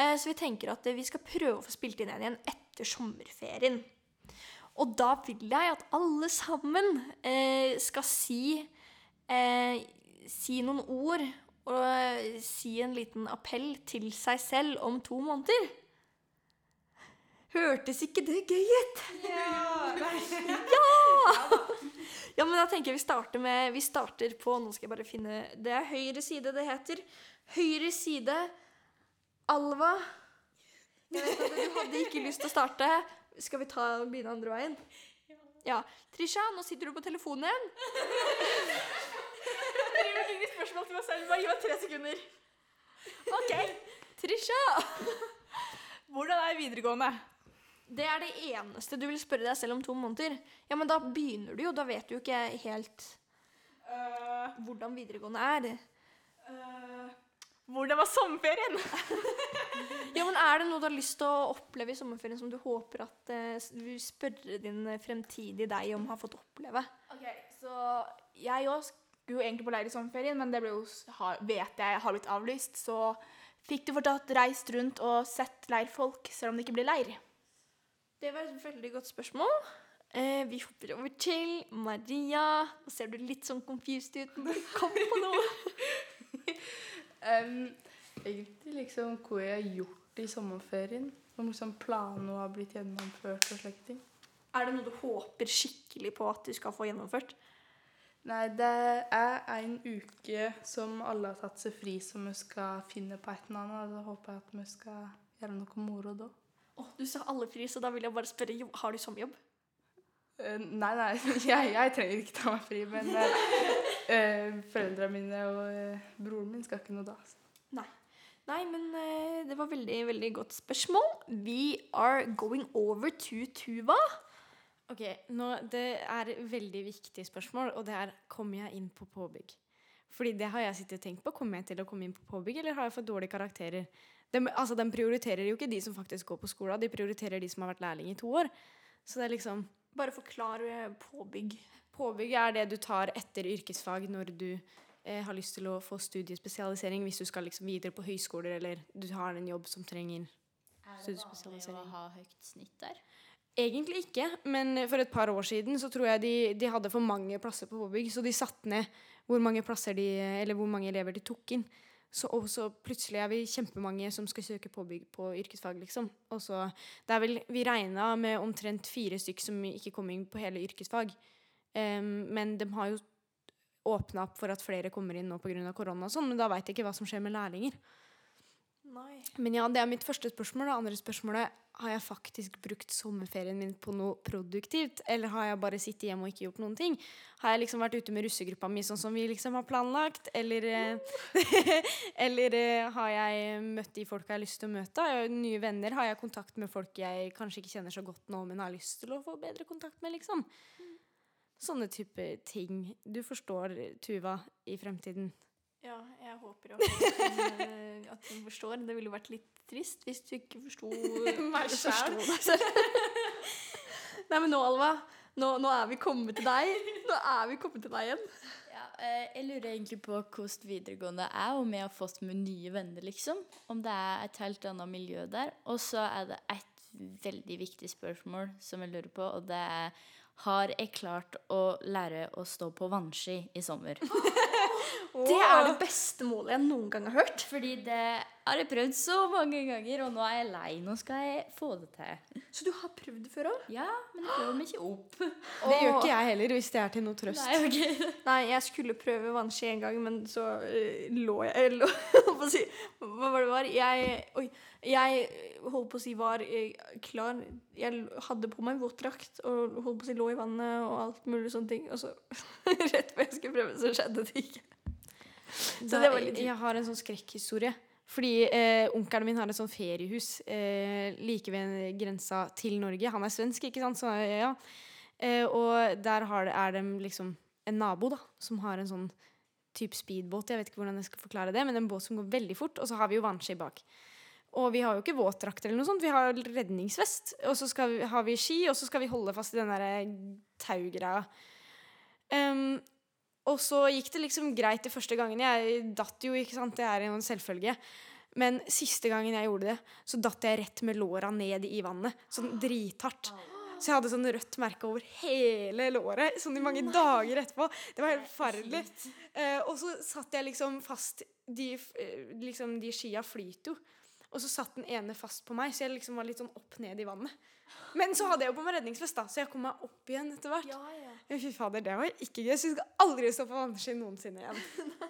Eh, så vi tenker at eh, vi skal prøve å få spilt inn en igjen etter sommerferien. Og da vil jeg at alle sammen eh, skal si, si noen ord og si en liten appell til seg selv om to måneder. Hørtes ikke det gøy ut? Ja! ja! men da tenker jeg vi starter med Vi starter på Nå skal jeg bare finne Det er høyre side det heter. Høyre side Alva. Jeg vet at du hadde ikke lyst til å starte. Skal vi ta og begynne andre veien? Ja. Trisha, nå sitter du på telefonen igjen. Jeg har ingen spørsmål til meg selv. Bare gi meg tre sekunder. OK. Trisha. Hvordan er videregående? Det er det eneste du vil spørre deg selv om to måneder. Ja, men da begynner du jo. Da vet du jo ikke helt uh, hvordan videregående er. øh, hvordan var sommerferien? (laughs) Ja, men Er det noe du har lyst til å oppleve i sommerferien som du håper at eh, du spørre din fremtidige deg om har fått oppleve? Ok, så jeg òg skulle jo egentlig på leir i sommerferien, men det ble jo, har, vet jeg har blitt avlyst. Så fikk du fortsatt reist rundt og sett leirfolk, selv om det ikke blir leir? Det var et veldig godt spørsmål. Eh, vi hopper over til Maria. Nå ser du litt sånn confused ut. Kom på noe. (laughs) Em, egentlig liksom hva jeg har gjort i sommerferien. Om liksom planene har blitt gjennomført og slike ting. Er det noe du håper skikkelig på at du skal få gjennomført? Nei, det er en uke som alle har tatt seg fri, som vi skal finne på et eller annet. Da håper jeg at vi skal gjøre noe moro da. Åh, du sa alle fri, så da vil jeg bare spørre har du sommerjobb. Uh, nei, nei, (laughs) jeg, jeg trenger ikke ta meg fri, men uh, foreldrene mine og eh, broren min skal ikke noe da. så. Nei, men eh, det var veldig, veldig godt spørsmål. We are going over to Tuva. Ok, nå, Det er veldig viktig spørsmål, og det er kommer jeg inn på påbygg. Fordi det har jeg sittet og tenkt på. Kommer jeg til å komme inn på påbygg, eller har jeg for dårlige karakterer? De, altså, de prioriterer jo ikke de som faktisk går på skolen, de prioriterer de som har vært lærling i to år. Så det er liksom Bare forklar eh, påbygg. Påbygg er det du tar etter yrkesfag når du eh, har lyst til å få studiespesialisering, hvis du skal liksom videre på høyskoler, eller du har en jobb som trenger studiespesialisering. Er det vanlig å ha høyt snitt der? Egentlig ikke, men for et par år siden så tror jeg de, de hadde for mange plasser på påbygg, så de satte ned hvor mange de, eller hvor mange elever de tok inn. Så, og så plutselig er vi kjempemange som skal søke påbygg på yrkesfag, liksom. Og så, det er vel, vi regna med omtrent fire stykk som ikke kom inn på hele yrkesfag. Men de har jo åpna opp for at flere kommer inn nå pga. korona og sånn, men da veit jeg ikke hva som skjer med lærlinger. Nei. Men ja, det er mitt første spørsmål. Det andre spørsmålet har jeg faktisk brukt sommerferien min på noe produktivt, eller har jeg bare sittet hjemme og ikke gjort noen ting? Har jeg liksom vært ute med russegruppa mi sånn som vi liksom har planlagt, eller eh, (laughs) Eller eh, har jeg møtt de folka jeg har lyst til å møte? Har jeg nye venner? Har jeg kontakt med folk jeg kanskje ikke kjenner så godt nå, men har lyst til å få bedre kontakt med, liksom? Sånne type ting. Du forstår, Tuva, i fremtiden. Ja, jeg håper jo at hun, eh, at hun forstår. Det ville jo vært litt trist hvis du ikke forsto (laughs) Meg sjæl. (laughs) Nei, men nå, Alva. Nå, nå er vi kommet til deg. Nå er vi kommet til deg igjen. Ja, eh, jeg lurer egentlig på hvordan videregående er, om jeg har fått med nye venner, liksom. Om det er et helt annet miljø der. Og så er det et veldig viktig spørsmål som jeg lurer på, og det er har jeg klart å lære å stå på vannski i sommer? (laughs) Det er det beste målet jeg noen gang har hørt. Fordi det har jeg prøvd så mange ganger, og nå er jeg lei. Nå skal jeg få det til. Så du har prøvd det før òg? Ja, men jeg prøver meg ikke opp. (gasps) Det gjør ikke jeg heller, hvis det er til noe trøst. Nei, okay. (laughs) Nei, jeg skulle prøve vannski en gang, men så eh, lå jeg jeg lå, (laughs) si, Hva var det det var? Jeg Oi. Jeg holdt på å si var eh, klar Jeg hadde på meg våtdrakt og holdt på å si lå i vannet og alt mulig sånne ting. Og så (laughs) rett før jeg skulle prøve, så skjedde det ikke. Så Da- det var litt Jeg har en sånn skrekkhistorie. Fordi eh, onkelen min har et sånt feriehus eh, like ved grensa til Norge. Han er svensk, ikke sant? Så, ja. eh, og der det- er det liksom en nabo da, som har en sånn type speedbåt. Jeg vet ikke hvordan jeg skal forklare det, men en båt som går veldig fort. Og så har vi jo vannski bak. Og vi har jo ikke våtdrakt eller noe sånt. Vi har redningsvest. Og så vi, har vi ski, og så skal vi holde fast i den der taugreia. Um, og så gikk det liksom greit de første gangene. Jeg datt jo, ikke sant. Det er jo en selvfølge. Men siste gangen jeg gjorde det, så datt jeg rett med låra ned i vannet. Sånn drithardt. Så jeg hadde sånn rødt merke over hele låret sånn i mange dager etterpå. Det var helt forferdelig. Eh, og så satt jeg liksom fast De, eh, liksom, de skia flyter jo. Og så satt den ene fast på meg, så jeg liksom var litt sånn opp ned i vannet. Men så hadde jeg jo på meg redningsvest, da, så jeg kom meg opp igjen etter hvert. Ja, ja. Men fy fader, det var ikke gøy. Så jeg skal aldri stå på vannski noensinne igjen.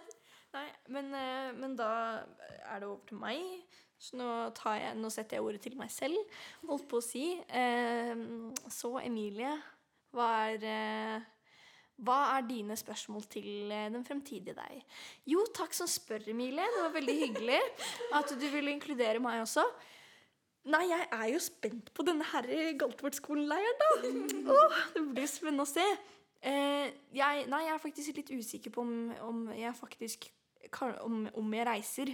(laughs) Nei, men, eh, men da er det over til meg. Så nå, tar jeg, nå setter jeg ordet til meg selv, holdt på å si. Eh, så Emilie, hva er, eh, hva er dine spørsmål til eh, den fremtidige deg? Jo, takk som spør, Emilie. Det var veldig hyggelig at du ville inkludere meg også. Nei, jeg er jo spent på denne her Galtvort-skolen-leiren, da. Oh, det blir spennende å se. Eh, jeg, nei, jeg er faktisk litt usikker på om, om jeg faktisk om, om jeg reiser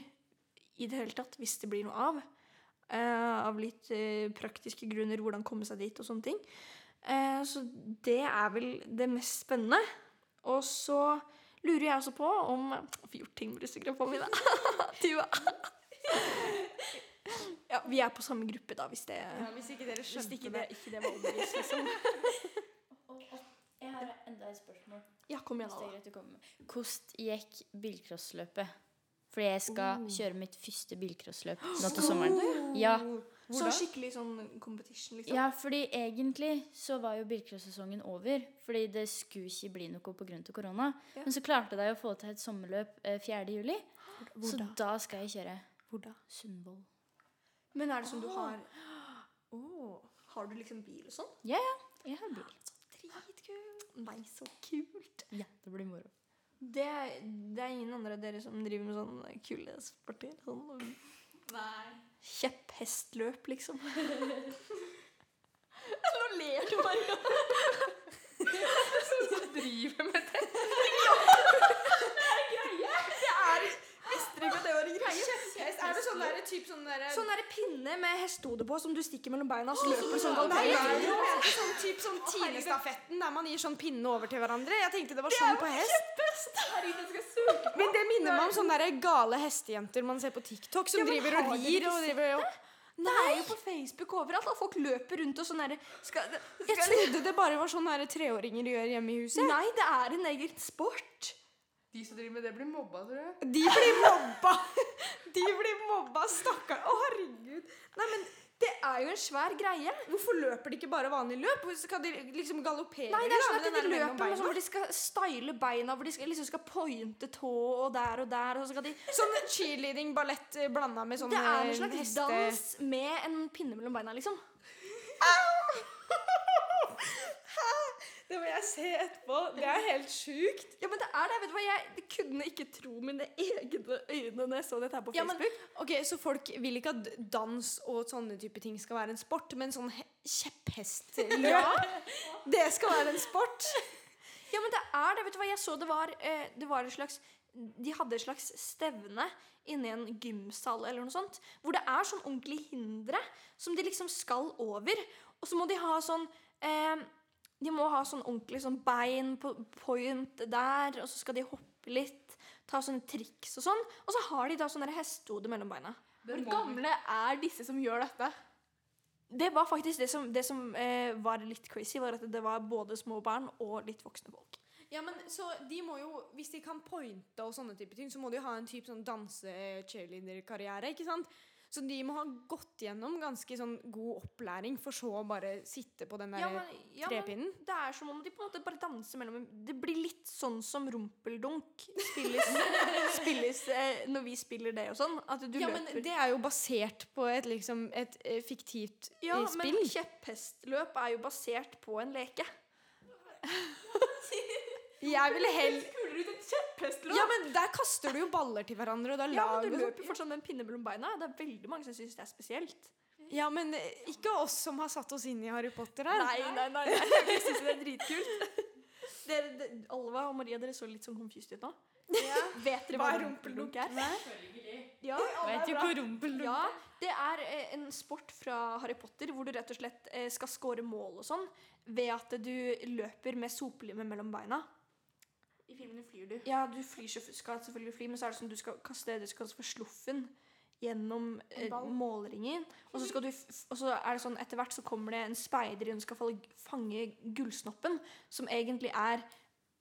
i det hele tatt, hvis det blir noe av. Eh, av litt eh, praktiske grunner, hvordan komme seg dit og sånne ting. Eh, så det er vel det mest spennende. Og så lurer jeg også på om Jeg får gjort ting med disse gruppa mine. Tuva. ja, vi er på samme gruppe, da, hvis det, hvis ikke dere skjønte ikke det, ikke det var obvious, liksom. (laughs) Jeg har enda et spørsmål. Ja, kom igjen, det da. Hvordan gikk bilcrossløpet? Fordi jeg skal Oh. kjøre mitt første bilcrossløp nå til (gasps) sommeren. Ja, Så skikkelig sånn competition, liksom. ja, fordi egentlig så var jo bilcrossesongen over. Fordi det skulle ikke bli noe pga. korona. Ja. Men så klarte de å få til et sommerløp eh, 4. juli. Hvor så da? da skal jeg kjøre Hvor da? Sundvoll. Men er det som du har Har du liksom bil og sånn? Ja, ja. Jeg har bil. Dritkult. Nei, så kult. Ja, det blir moro. Det, det er ingen andre av dere som driver med sånne kule sporter? Sånn kjepphestløp, liksom? (laughs) Nå ler du bare. (laughs) Som du driver med det? Visste dere ikke at det var en greie? Er det sånn der, typ sånn derre Sånn derre pinne med hestehode på som du stikker mellom beina, så løper du sånn Nei, jo, er sånn, typ sånn Tinestafetten der man gir sånn pinne over til hverandre. Jeg tenkte det var sånn på hest. Men det minner meg om sånne der gale hestejenter man ser på TikTok, som driver og rir og driver og Det? Er jo på Facebook overalt at folk løper rundt og sånn derre Jeg trodde det bare var sånn treåringer gjør hjemme i huset. Nei, det er en egen sport. De som driver med det, blir mobba, tror jeg. De blir mobba! (laughs) De blir mobba, stakkar. Å, herregud. Nei, men det er jo en svær greie. Hvorfor løper de ikke bare vanlig løp? Skal de liksom galoppere? Nei, det er sånn at de løper sånn hvor de skal style beina, hvor de skal, liksom skal pointe tå og der og der, og så skal de Sånn cheerleading, ballett eh, blanda med sånn Det er eh, en slags heste... dans med en pinne mellom beina, liksom. (laughs) Det må jeg se etterpå. Det er helt sjukt. Ja, men det er det. Vet du hva, jeg kunne ikke tro mine egne øyne når jeg så dette her på Ja, men, Facebook. ok, Så folk vil ikke at dans og sånne type ting skal være en sport, men sånn kjepphestløp (laughs) ja. det skal være en sport? Ja, men det er det. Vet du hva, jeg så det var, eh, det var en slags De hadde et slags stevne inni en gymsal eller noe sånt, hvor det er sånn ordentlig hindre som de liksom skal over. Og så må de ha sånn eh, De må ha sånn ordentlig sånn bein på point der, og så skal de hoppe litt, ta sånne triks og sånn. Og så har de da sånn der hestehode mellom beina. Hvor gamle er disse som gjør dette? Det var faktisk det som, det som eh, var litt crazy, var at det var både små barn og litt voksne folk. Ja, men så de må jo, Hvis de kan pointe og sånne type ting, så må de jo ha en type sånn danse-cheerleader-karriere. ikke sant? Så de må ha gått gjennom ganske sånn god opplæring, for så å bare sitte på den der Ja, men, ja, men det er som om de på en måte bare danser mellom Det blir litt sånn som rumpeldunk spilles, (laughs) spilles eh, når vi spiller det og sånn. At du Ja, men det er jo basert på et, liksom, et eh, fiktivt spill. ja, men kjepphestløp er jo basert på en leke. (laughs) Jeg ville heller Kuler ut? Ja, men der kaster du jo baller til hverandre, og da Ja, men du løper jo fortsatt med en pinne mellom beina. Det er veldig mange som syns det er spesielt. Ja, men ikke oss som har satt oss inn i Harry Potter her. Nei, nei, nei. nei. (laughs) Jeg syns det er dritkult. Dere, de, Alva og Maria, dere så litt sånn confused ut nå. Vet dere hva, Hva er rumpeldunk er? Ja, Vet jo hvor rumpel Ja, det er eh, en sport fra Harry Potter hvor du rett og slett eh, skal score mål og sånn ved at du løper med sopelimet mellom beina. I filmene flyr du. Ja, du flyr skal selvfølgelig fly, men så er det sånn du skal kaste det du skal kalle for sluffen gjennom eh, målringen. Og så, skal du, og så er det sånn etter hvert så kommer det en speider inn og skal fange gullsnoppen, som egentlig er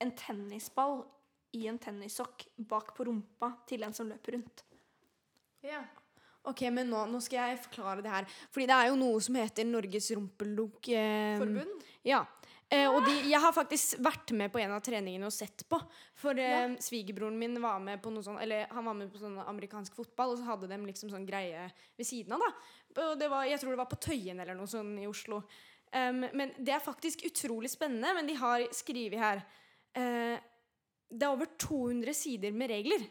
en tennisball i en tennissokk bak på rumpa til en som løper rundt. Ja. Ok, men nå, nå skal jeg forklare det her. Fordi det er jo noe som heter Norges rumpeldunk. Eh, Forbund? Ja. Eh, og de, jeg har faktisk vært med på en av treningene og sett på. For eh, svigerbroren min var med på noe sånn Eller han var med på sånn amerikansk fotball, og så hadde de liksom sånn greie ved siden av, da. Og det var, jeg tror det var på Tøyen eller noe sånn i Oslo. Um, men det er faktisk utrolig spennende, men de har skrevet her uh, Det er over 200 sider med regler.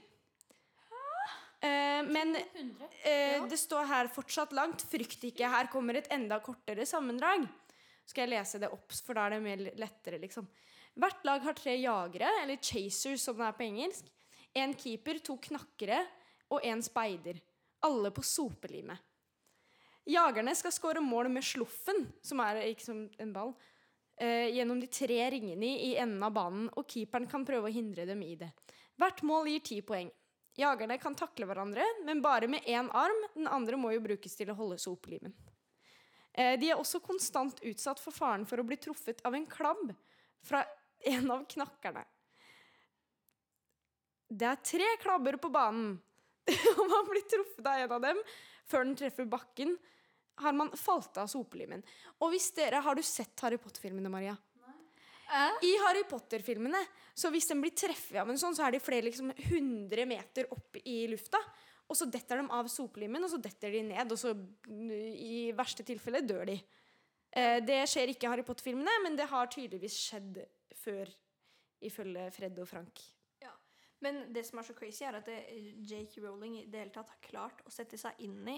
Uh, men 100. Eh, Det står her fortsatt langt. Frykt ikke, her kommer et enda kortere sammendrag. Skal jeg lese det opp, for da er det mer lettere, liksom. Hvert lag har tre jagere, eller chasers som det er på engelsk. En keeper, to knakkere og en speider. Alle på sopelimet. Jagerne skal skåre mål med sluffen, som er ikke en ball, eh, gjennom de tre ringene i enden av banen, og keeperen kan prøve å hindre dem i det. Hvert mål gir ti poeng. Jagerne kan takle hverandre, men bare med én arm. Den andre må jo brukes til å holde sopelimen. Eh, de er også konstant utsatt for faren for å bli truffet av en klabb fra en av knakkerne. Det er tre klabber på banen. og man blir truffet av en av dem før den treffer bakken, har man falt av sopelimen. Og hvis dere Har du sett Harry Potter-filmene, Maria? I Harry Potter-filmene, så hvis den blir treffet av en sånn, så er de flere liksom 100 meter opp i lufta. Og så detter de av sopelimen, og så detter de ned, og så i verste tilfelle dør de. Eh, det skjer ikke i Harry Potter-filmene, men det har tydeligvis skjedd før, ifølge Fred og Frank. Ja, Men det som er så crazy, er at Jake Rowling i det hele tatt har klart å sette seg inn i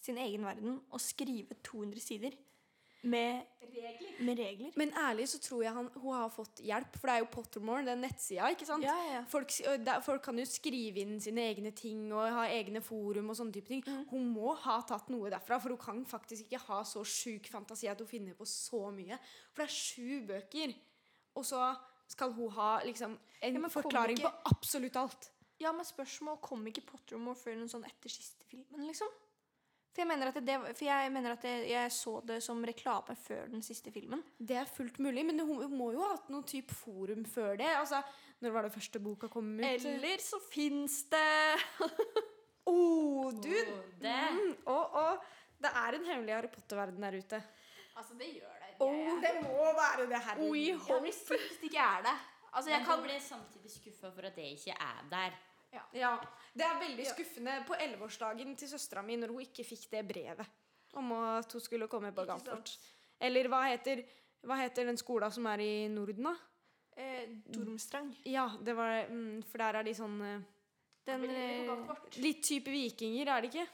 sin egen verden og skrive 200 sider med regler. Med regler. Men ærlig så tror jeg han, hun har fått hjelp, for det er jo Pottermore, den nettsida, ikke sant? Ja, ja. Folk, der, folk kan jo skrive inn sine egne ting og ha egne forum og sånne type ting. Hun må ha tatt noe derfra, for hun kan faktisk ikke ha så sjuk fantasi at hun finner på så mye. For det er sju bøker, og så skal hun ha liksom en Ja, forklaring ikke- på absolutt alt. Ja, men spørsmål kom ikke Pottermore før en sånn etter siste filmen, liksom? For jeg mener at, det, for jeg, mener at det, jeg så det som reklame før den siste filmen. Det er fullt mulig, men hun må jo ha hatt noen type forum før det. Altså, når var det første boka kom ut? Eller så fins det (laughs) Oh, du! det. Mm, og, og det er en hemmelig Harry Potter-verden der ute. Altså, det gjør det. Oh, det må være det her. Jeg blir sint hvis det ikke er det. Altså, jeg Men kan bli samtidig skuffa for at det ikke er der. Ja, Det er veldig skuffende på 11-årsdagen til søstera mi når hun ikke fikk det brevet om at hun skulle komme på Ikke Eller hva heter, hva heter den skolen som er i Norden, da? eh, Dormstrang. Ja, det var mm, For der er de sånn eh, Den eh. Litt type vikinger, er det ikke?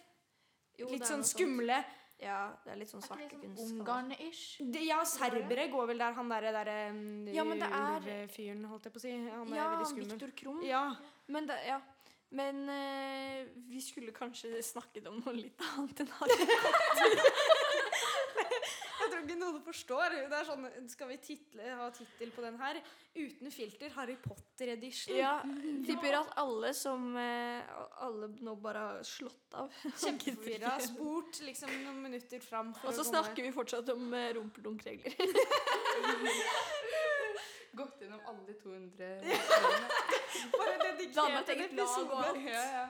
jo, Litt det er sånn skumle. sånt. Ja, det er litt sånn svartekunst. sånn Ungarn-ish? Ja, serbere går vel der han derre der, um, Ja, er- fyren, holdt jeg på å si. Han er Ja, veldig skummel skummel. Viktor Krum. Ja. Men, da, ja. Men eh, vi skulle kanskje snakket om noe litt annet enn Harry Potter. (laughs) Jeg tror ikke noen forstår. Det er sånn, Skal vi title, ha tittel på den her? Uten filter Harry Potter edition. Ja, (laughs) tipper at alle som eh, Alle nå bare har slått av. Kjempeforvirra. Spurt liksom noen minutter fram. Og så snakker vi fortsatt om uh, rumpedunkregler. (laughs) Gått gjennom alle de 200 Bare dedikert (laughs) et en eget lag og alt. Ja, ja.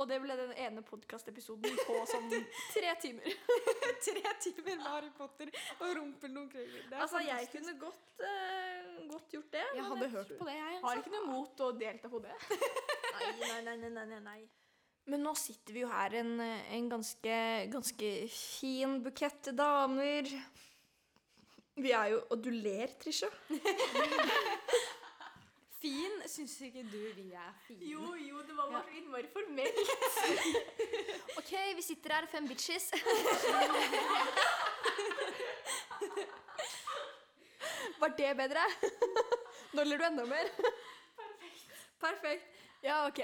Og det ble den ene podkastepisoden på sånn (laughs) tre timer. (laughs) Tre timer med Harry Potter og rumpeldunkrøyler. Det er Altså, jeg kunne godt, uh, godt gjort det. Jeg hadde jeg hørt på det, jeg. Har ikke noe mot å delta på det. Nei, nei, nei, nei, nei. Men nå sitter vi jo her en, en ganske, ganske fin bukett damer. Vi er jo Og du ler, Trisha. (laughs) Fin syns ikke du vi er fine. Jo, jo, det var bare så innmari formelt. (laughs) OK, vi sitter her, fem bitches. (laughs) Var det bedre? Nå ler du enda mer. Perfekt. Perfekt. Ja, OK.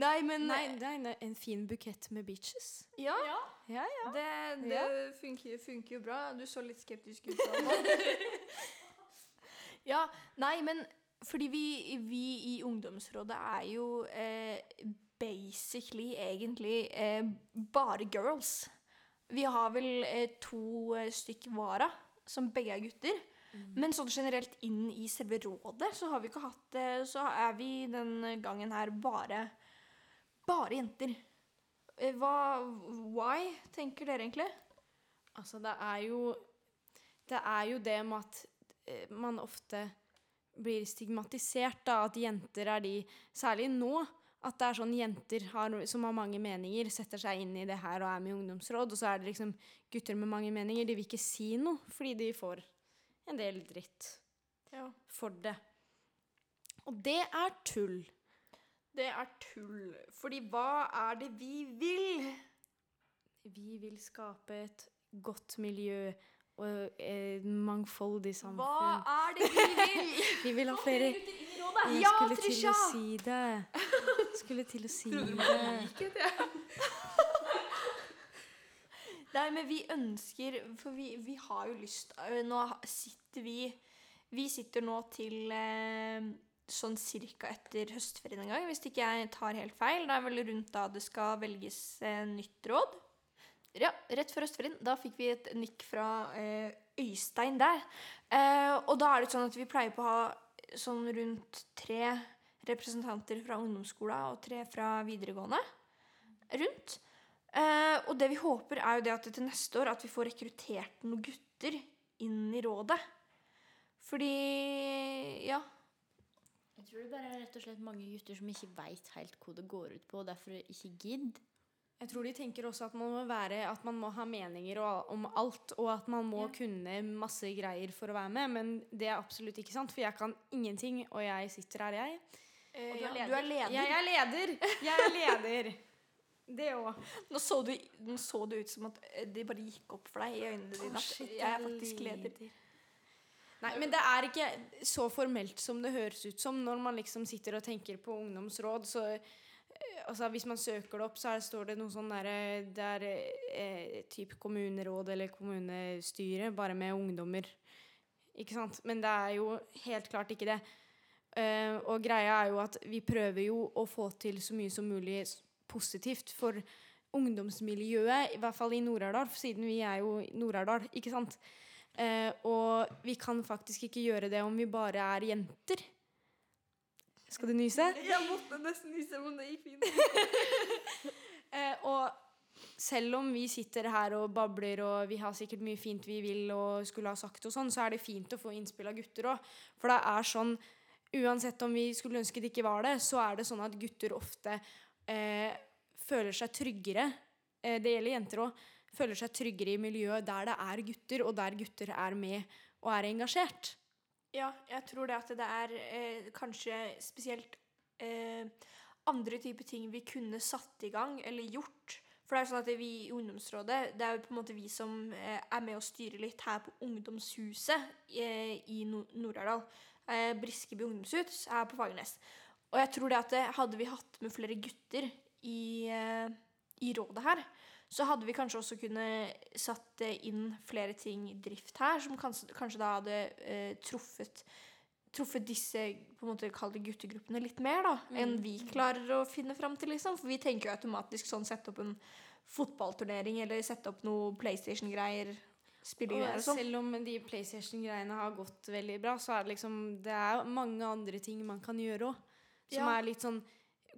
Nei, men Nei, nei, nei, en fin bukett med bitches. Ja, Ja. Ja, ja. det, det Ja. funker, funker jo bra. Du så litt skeptisk ut. (laughs) ja, nei, men fordi vi, vi i ungdomsrådet er jo eh, basically egentlig eh, bare girls. Vi har vel eh, to eh, stykk vara, som begge er gutter. Men sånn generelt inn i selve rådet så har vi ikke hatt det. Så er vi den gangen her bare bare jenter. Eh, Hva Why, tenker dere egentlig? Altså, det er jo Det er jo det med at eh, man ofte blir stigmatisert, da. At jenter er de Særlig nå. At det er sånn jenter har, som har mange meninger, setter seg inn i det her og er med i ungdomsråd, og så er det liksom gutter med mange meninger. De vil ikke si noe fordi de får en del dritt for det. Og det er tull. Det er tull. Fordi hva er det vi vil? Vi vil skape et godt miljø og et mangfoldig samfunn. Hva er det vi vil? (laughs) Vi vil ha flere Jeg Ja, skulle til å si det. Skulle til å (laughs) si det. Nei, men vi ønsker For vi, vi har jo lyst øh, Nå sitter vi Vi sitter nå til eh, sånn cirka etter høstferien en gang, hvis ikke jeg tar helt feil. Det er vel rundt da det skal velges eh, nytt råd. Ja, rett før høstferien. Da fikk vi et nikk fra eh, Øystein der. Eh, og da er det sånn at vi pleier på å ha sånn rundt tre representanter fra ungdomsskolen og tre fra videregående rundt. Eh, og det vi håper, er jo det at til neste år at vi får rekruttert noen gutter inn i rådet. Fordi Ja. Jeg tror det bare er rett og slett mange gutter som ikke veit helt hva det går ut på, og derfor ikke gidder. Jeg tror de tenker også at man må være At man må ha meninger og, om alt, og at man må kunne masse greier for å være med, men det er absolutt ikke sant, for jeg kan ingenting, og jeg sitter her, jeg. Eh, du er leder. du er leder. Jeg er leder! Jeg er leder. Det òg. Nå, du, nå så det ut som at eh, det bare gikk opp for deg i øynene dine. at jeg er faktisk leder. Nei, men det er ikke så formelt som det høres ut som når man liksom sitter og tenker på ungdomsråd. Så eh, altså, hvis man søker det opp, så er, står det noe sånn derre Det er eh, typ kommuneråd eller kommunestyre, bare med ungdommer. Ikke sant? Men det er jo helt klart ikke det. Uh, og greia er jo at vi prøver jo å få til så mye som mulig positivt for ungdomsmiljøet, i hvert fall i Nord-Aurdal, siden vi er jo Nord-Aurdal, ikke sant? Eh, og vi kan faktisk ikke gjøre det om vi bare er jenter. Skal du nyse? Jeg måtte nesten nyse, men det gikk fint. (laughs) Eh, og selv om vi sitter her og babler og vi har sikkert mye fint vi vil og skulle ha sagt og sånn, så er det fint å få innspill av gutter òg. For det er sånn Uansett om vi skulle ønske det ikke var det, så er det sånn at gutter ofte eh, føler seg tryggere. Eh, det gjelder jenter òg. Føler seg tryggere i miljøet der det er gutter, og der gutter er med og er engasjert. Ja, jeg tror det at det er eh, kanskje spesielt eh, andre typer ting vi kunne satt i gang eller gjort. For det er sånn at vi i ungdomsrådet, det er jo på en måte vi som eh, er med å styre litt her på ungdomshuset eh, i Nor- Nord-Aurdal. Briskeby ungdomshus her på Fagernes. Og jeg tror det at hadde vi hatt med flere gutter i, eh, i rådet her, så hadde vi kanskje også kunne satt eh, inn flere ting i drift her, som kanskje, kanskje da hadde eh, truffet truffet disse på en måte kall det guttegruppene litt mer da, enn vi klarer å finne fram til. liksom. For vi tenker jo automatisk sånn sette opp en fotballturnering eller sette opp noe PlayStation-greier. Spillegreier og sånn. selv om de PlayStation-greiene har gått veldig bra, så er det liksom Det er mange andre ting man kan gjøre òg. Som Ja. er litt sånn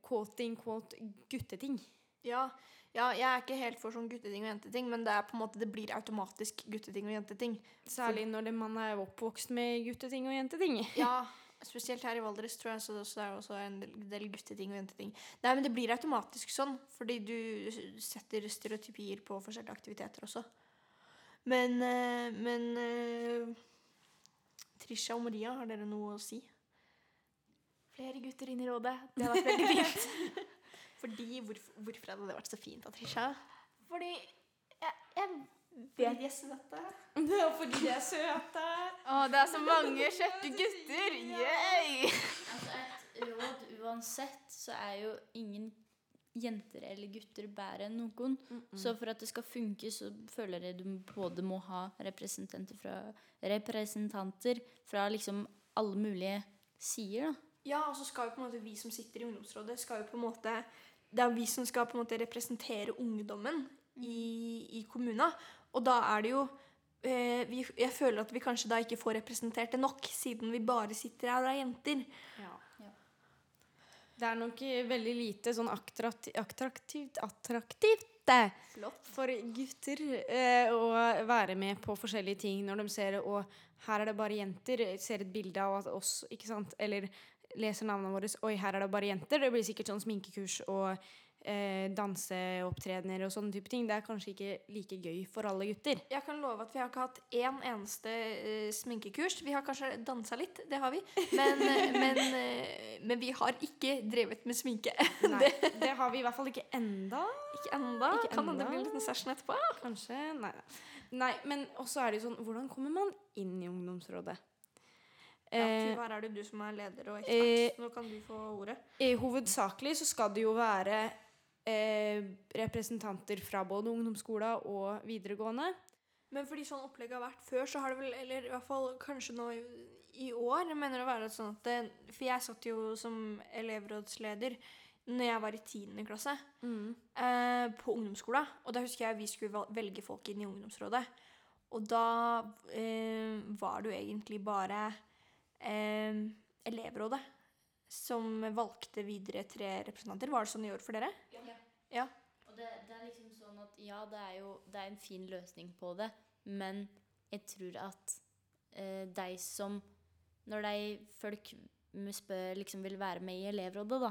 quote in quote gutteting. Ja, ja, jeg er ikke helt for sånn gutteting og jenteting, men det er på en måte, det blir automatisk gutteting og jenteting. Særlig når det, man er oppvokst med gutteting og jenteting. (laughs) Ja, spesielt her i Valdres tror jeg så, så er det også en del, del gutteting og jenteting. Nei, men det blir automatisk sånn, fordi du setter stereotypier på forskjellige aktiviteter også. Men, eh, men eh, Trisha og Maria, har dere noe å si? Flere gutter inn i rådet. Det hadde vært veldig fint. (laughs) Fordi, hvorfor, hvorfor hadde det vært så fint da, Trisha? Fordi jeg, jeg Fordi de er søte. Det (laughs) er fordi de er søte. Å, det er så mange kjekke gutter! Yay! Altså et råd uansett, så er jo ingen jenter eller gutter bedre enn noen. Så for at det skal funke, så føler jeg du både må ha representanter fra, representanter fra liksom alle mulige sider, da. Ja, og så skal jo på en måte vi som sitter i ungdomsrådet, skal jo på en måte det er vi som skal på en måte representere ungdommen i, i kommunen. Og da er det jo eh, vi, Jeg føler at vi kanskje da ikke får representert det nok, siden vi bare sitter her og er jenter. Ja. Ja. Det er nok veldig lite sånn attraktivt attraktivt, attraktivt eh, for gutter eh, å være med på forskjellige ting når de ser og her er det bare jenter, ser et bilde av oss, ikke sant, eller leser navnene våre, oi, her er det bare jenter. Det blir sikkert sånn sminkekurs og eh, danseopptredener og sånne type ting. Det er kanskje ikke like gøy for alle gutter. Jeg kan love at vi har ikke hatt én eneste eh, sminkekurs. Vi har kanskje dansa litt, det har vi. Men, eh, (laughs) men, eh, men vi har ikke drevet med sminke. (laughs) Nei, det har vi i hvert fall ikke enda. Ikke enda. Ikke kan hende det blir en liten session etterpå. Kanskje. Nei nei. Nei, men også er det jo sånn Hvordan kommer man inn i ungdomsrådet? Ja, Eh, Tuva, her er det du som er leder og eh, ekspert. Nå kan du få ordet. I hovedsakelig så skal det jo være eh, representanter fra både ungdomsskolen og videregående. Men fordi sånn opplegget har vært før, så har det vel Eller i hvert fall kanskje nå i, i år mener det å være sånn at det, For jeg satt jo som elevrådsleder når jeg var i 10. klasse eh, på ungdomsskolen. Og da husker jeg vi skulle velge folk inn i ungdomsrådet. Og da eh, var det jo egentlig bare eh, elevrådet som valgte videre tre representanter. Var det sånn i år for dere? Ja. Og det, det er liksom sånn at ja, det er jo det er en fin løsning på det, men jeg tror at eh, de som Når de folk spør liksom vil være med i elevrådet, da,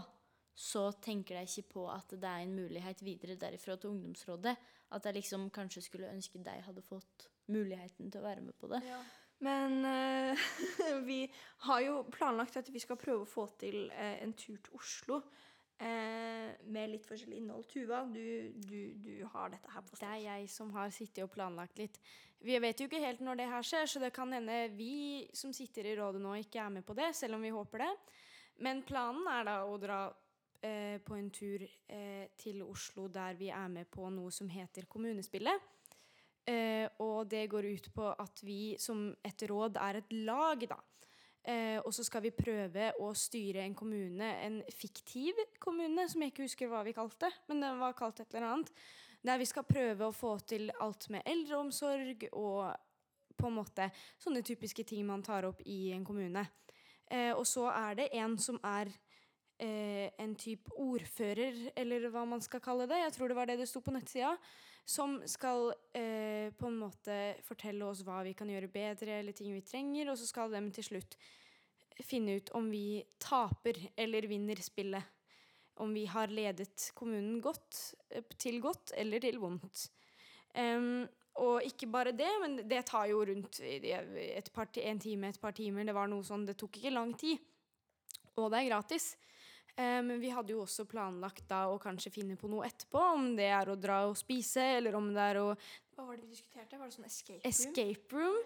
så tenker de ikke på at det er en mulighet videre derifra til ungdomsrådet. At jeg liksom kanskje skulle ønske de hadde fått muligheten til å være med på det. Men eh, (laughs) vi har jo planlagt at vi skal prøve å få til eh, en tur til Oslo eh, med litt forskjellig innhold. Tuva, du, du, du har dette her på Det er jeg som har sittet og planlagt litt. Vi vet jo ikke helt når det her skjer, så det kan hende vi som sitter i rådet nå, ikke er med på det, selv om vi håper det. Men planen er da å dra eh, på en tur eh, til Oslo der vi er med på noe som heter Kommunespillet. Eh, og det går ut på at vi som et råd er et lag, da. Eh, og så skal vi prøve å styre en kommune, en fiktiv kommune, som jeg ikke husker hva vi kalte, men den var kalt et eller annet. Der vi skal prøve å få til alt med eldreomsorg og på en måte sånne typiske ting man tar opp i en kommune. Eh, og så er det en som er eh, en type ordfører, eller hva man skal kalle det. Jeg tror det var det det sto på nettsida. Som skal eh, på en måte fortelle oss hva vi kan gjøre bedre, eller ting vi trenger. Og så skal de til slutt finne ut om vi taper eller vinner spillet. Om vi har ledet kommunen godt, eh, til godt eller til vondt. Um, og ikke bare det, men det tar jo rundt et par, en time, et par timer. Det var noe sånn, det tok ikke lang tid. Og det er gratis. Eh, Men vi hadde jo også planlagt da å kanskje finne på noe etterpå. Om det er å dra og spise, eller om det er å Hva var det vi diskuterte? Var det sånn escape room? Escape room.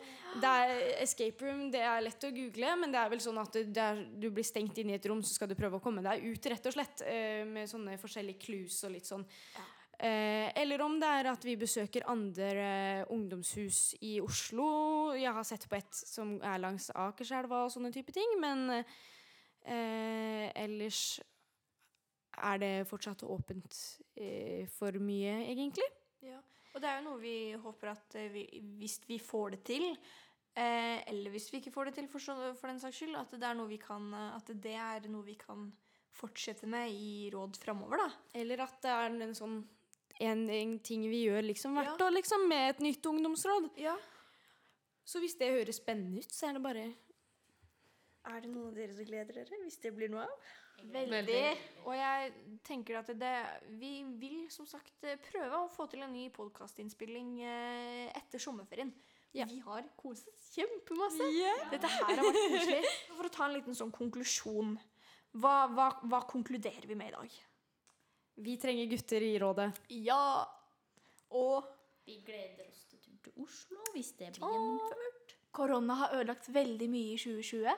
Det er, escape room det er lett å google, men det er vel sånn at det, det er, du blir stengt inne i et rom, så skal du prøve å komme deg ut, rett og slett. eh, med sånne forskjellige clues og litt sånn. Eh, eller om det er at vi besøker andre ungdomshus i Oslo. Jeg har sett på et som er langs Akerselva og sånne type ting, men eh, ellers er det fortsatt åpent eh, for mye, egentlig. Ja. Og det er jo noe vi håper at eh, vi, hvis vi får det til, eh, eller hvis vi ikke får det til for, for den saks skyld, at det, er noe vi kan, eh, at det er noe vi kan fortsette med i råd framover, da. Eller at det er en sånn en, en ting vi gjør liksom hvert Ja. år, liksom, med et nytt ungdomsråd. Ja. Så hvis det høres spennende ut, så er det bare Er det noen av dere som gleder dere, hvis det blir noe av? Veldig. Og jeg tenker at det, vi vil som sagt prøve å få til en ny podkastinnspilling eh, etter sommerferien. Vi har koset oss kjempemasse. Dette her har vært koselig. (laughs) For å ta en liten sånn konklusjon. Hva, hva, hva konkluderer vi med i dag? Vi trenger gutter i rådet. Ja. Og Vi gleder oss til tur til Oslo hvis det blir gjennomført. Korona har ødelagt veldig mye i 2020.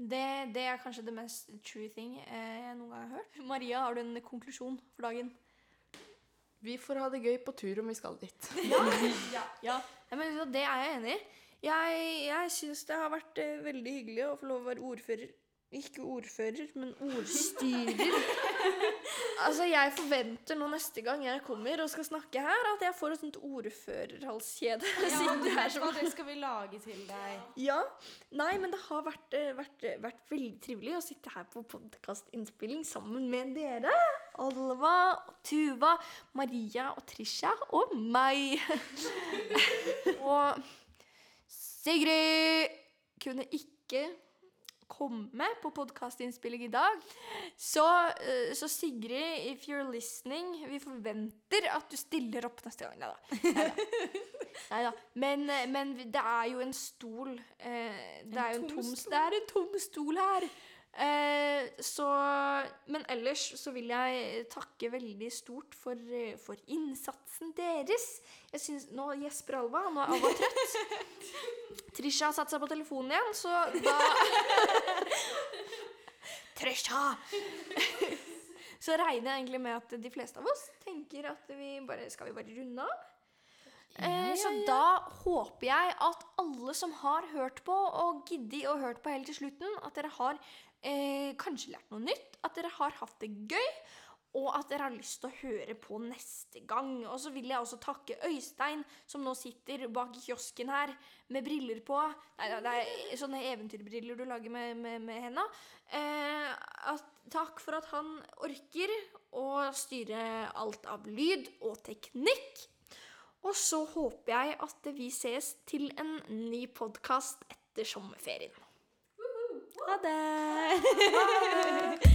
det, det er kanskje det mest true thing eh, jeg noen gang har hørt. Maria, har du en konklusjon for dagen? Vi får ha det gøy på tur om vi skal dit. (laughs) Ja, ja. ja. hva, det er jeg enig i. Jeg, jeg syns det har vært eh, veldig hyggelig å få lov å være ordfører Ikke ordfører, men ordstyrer. (laughs) (laughs) altså, jeg forventer nå neste gang jeg kommer og skal snakke her, at jeg får et sånt ordførerhalskjede. Ja, (laughs) som det skal vi lage til deg. Ja. Nei, men det har vært, eh, vært, eh, vært veldig trivelig å sitte her på podkastinnspilling sammen med dere. Alva, Tuva, Maria og Trisha og meg. (laughs) og Sigrid kunne ikke komme på podkastinnspilling i dag. Så, eh, så Sigrid, if you're listening, vi forventer at du stiller opp neste gang. Nei da. Men, eh, men det er jo en stol eh, Det er jo en tom, det er en tom stol her. Eh, så Men ellers så vil jeg takke veldig stort for, for innsatsen deres. Jeg synes, Nå gjesper Alva. Nå er Alva trøtt. Trisha har satt seg på telefonen igjen, så da (laughs) Trisha! (laughs) så regner jeg egentlig med at de fleste av oss tenker at vi bare Skal vi bare runde av? Eh, så da håper jeg at alle som har hørt på, og giddet å hørt på helt til slutten, at dere har eh, kanskje lært noe nytt, at dere har hatt det gøy, og at dere har lyst til å høre på neste gang. Og så vil jeg også takke Øystein, som nå sitter bak kiosken her med briller på. Nei, det er sånne eventyrbriller du lager med, med, med henda. Eh, takk for at han orker å styre alt av lyd og teknikk. Og så håper jeg at vi ses til en ny podkast etter sommerferien. Ha det! Ha det.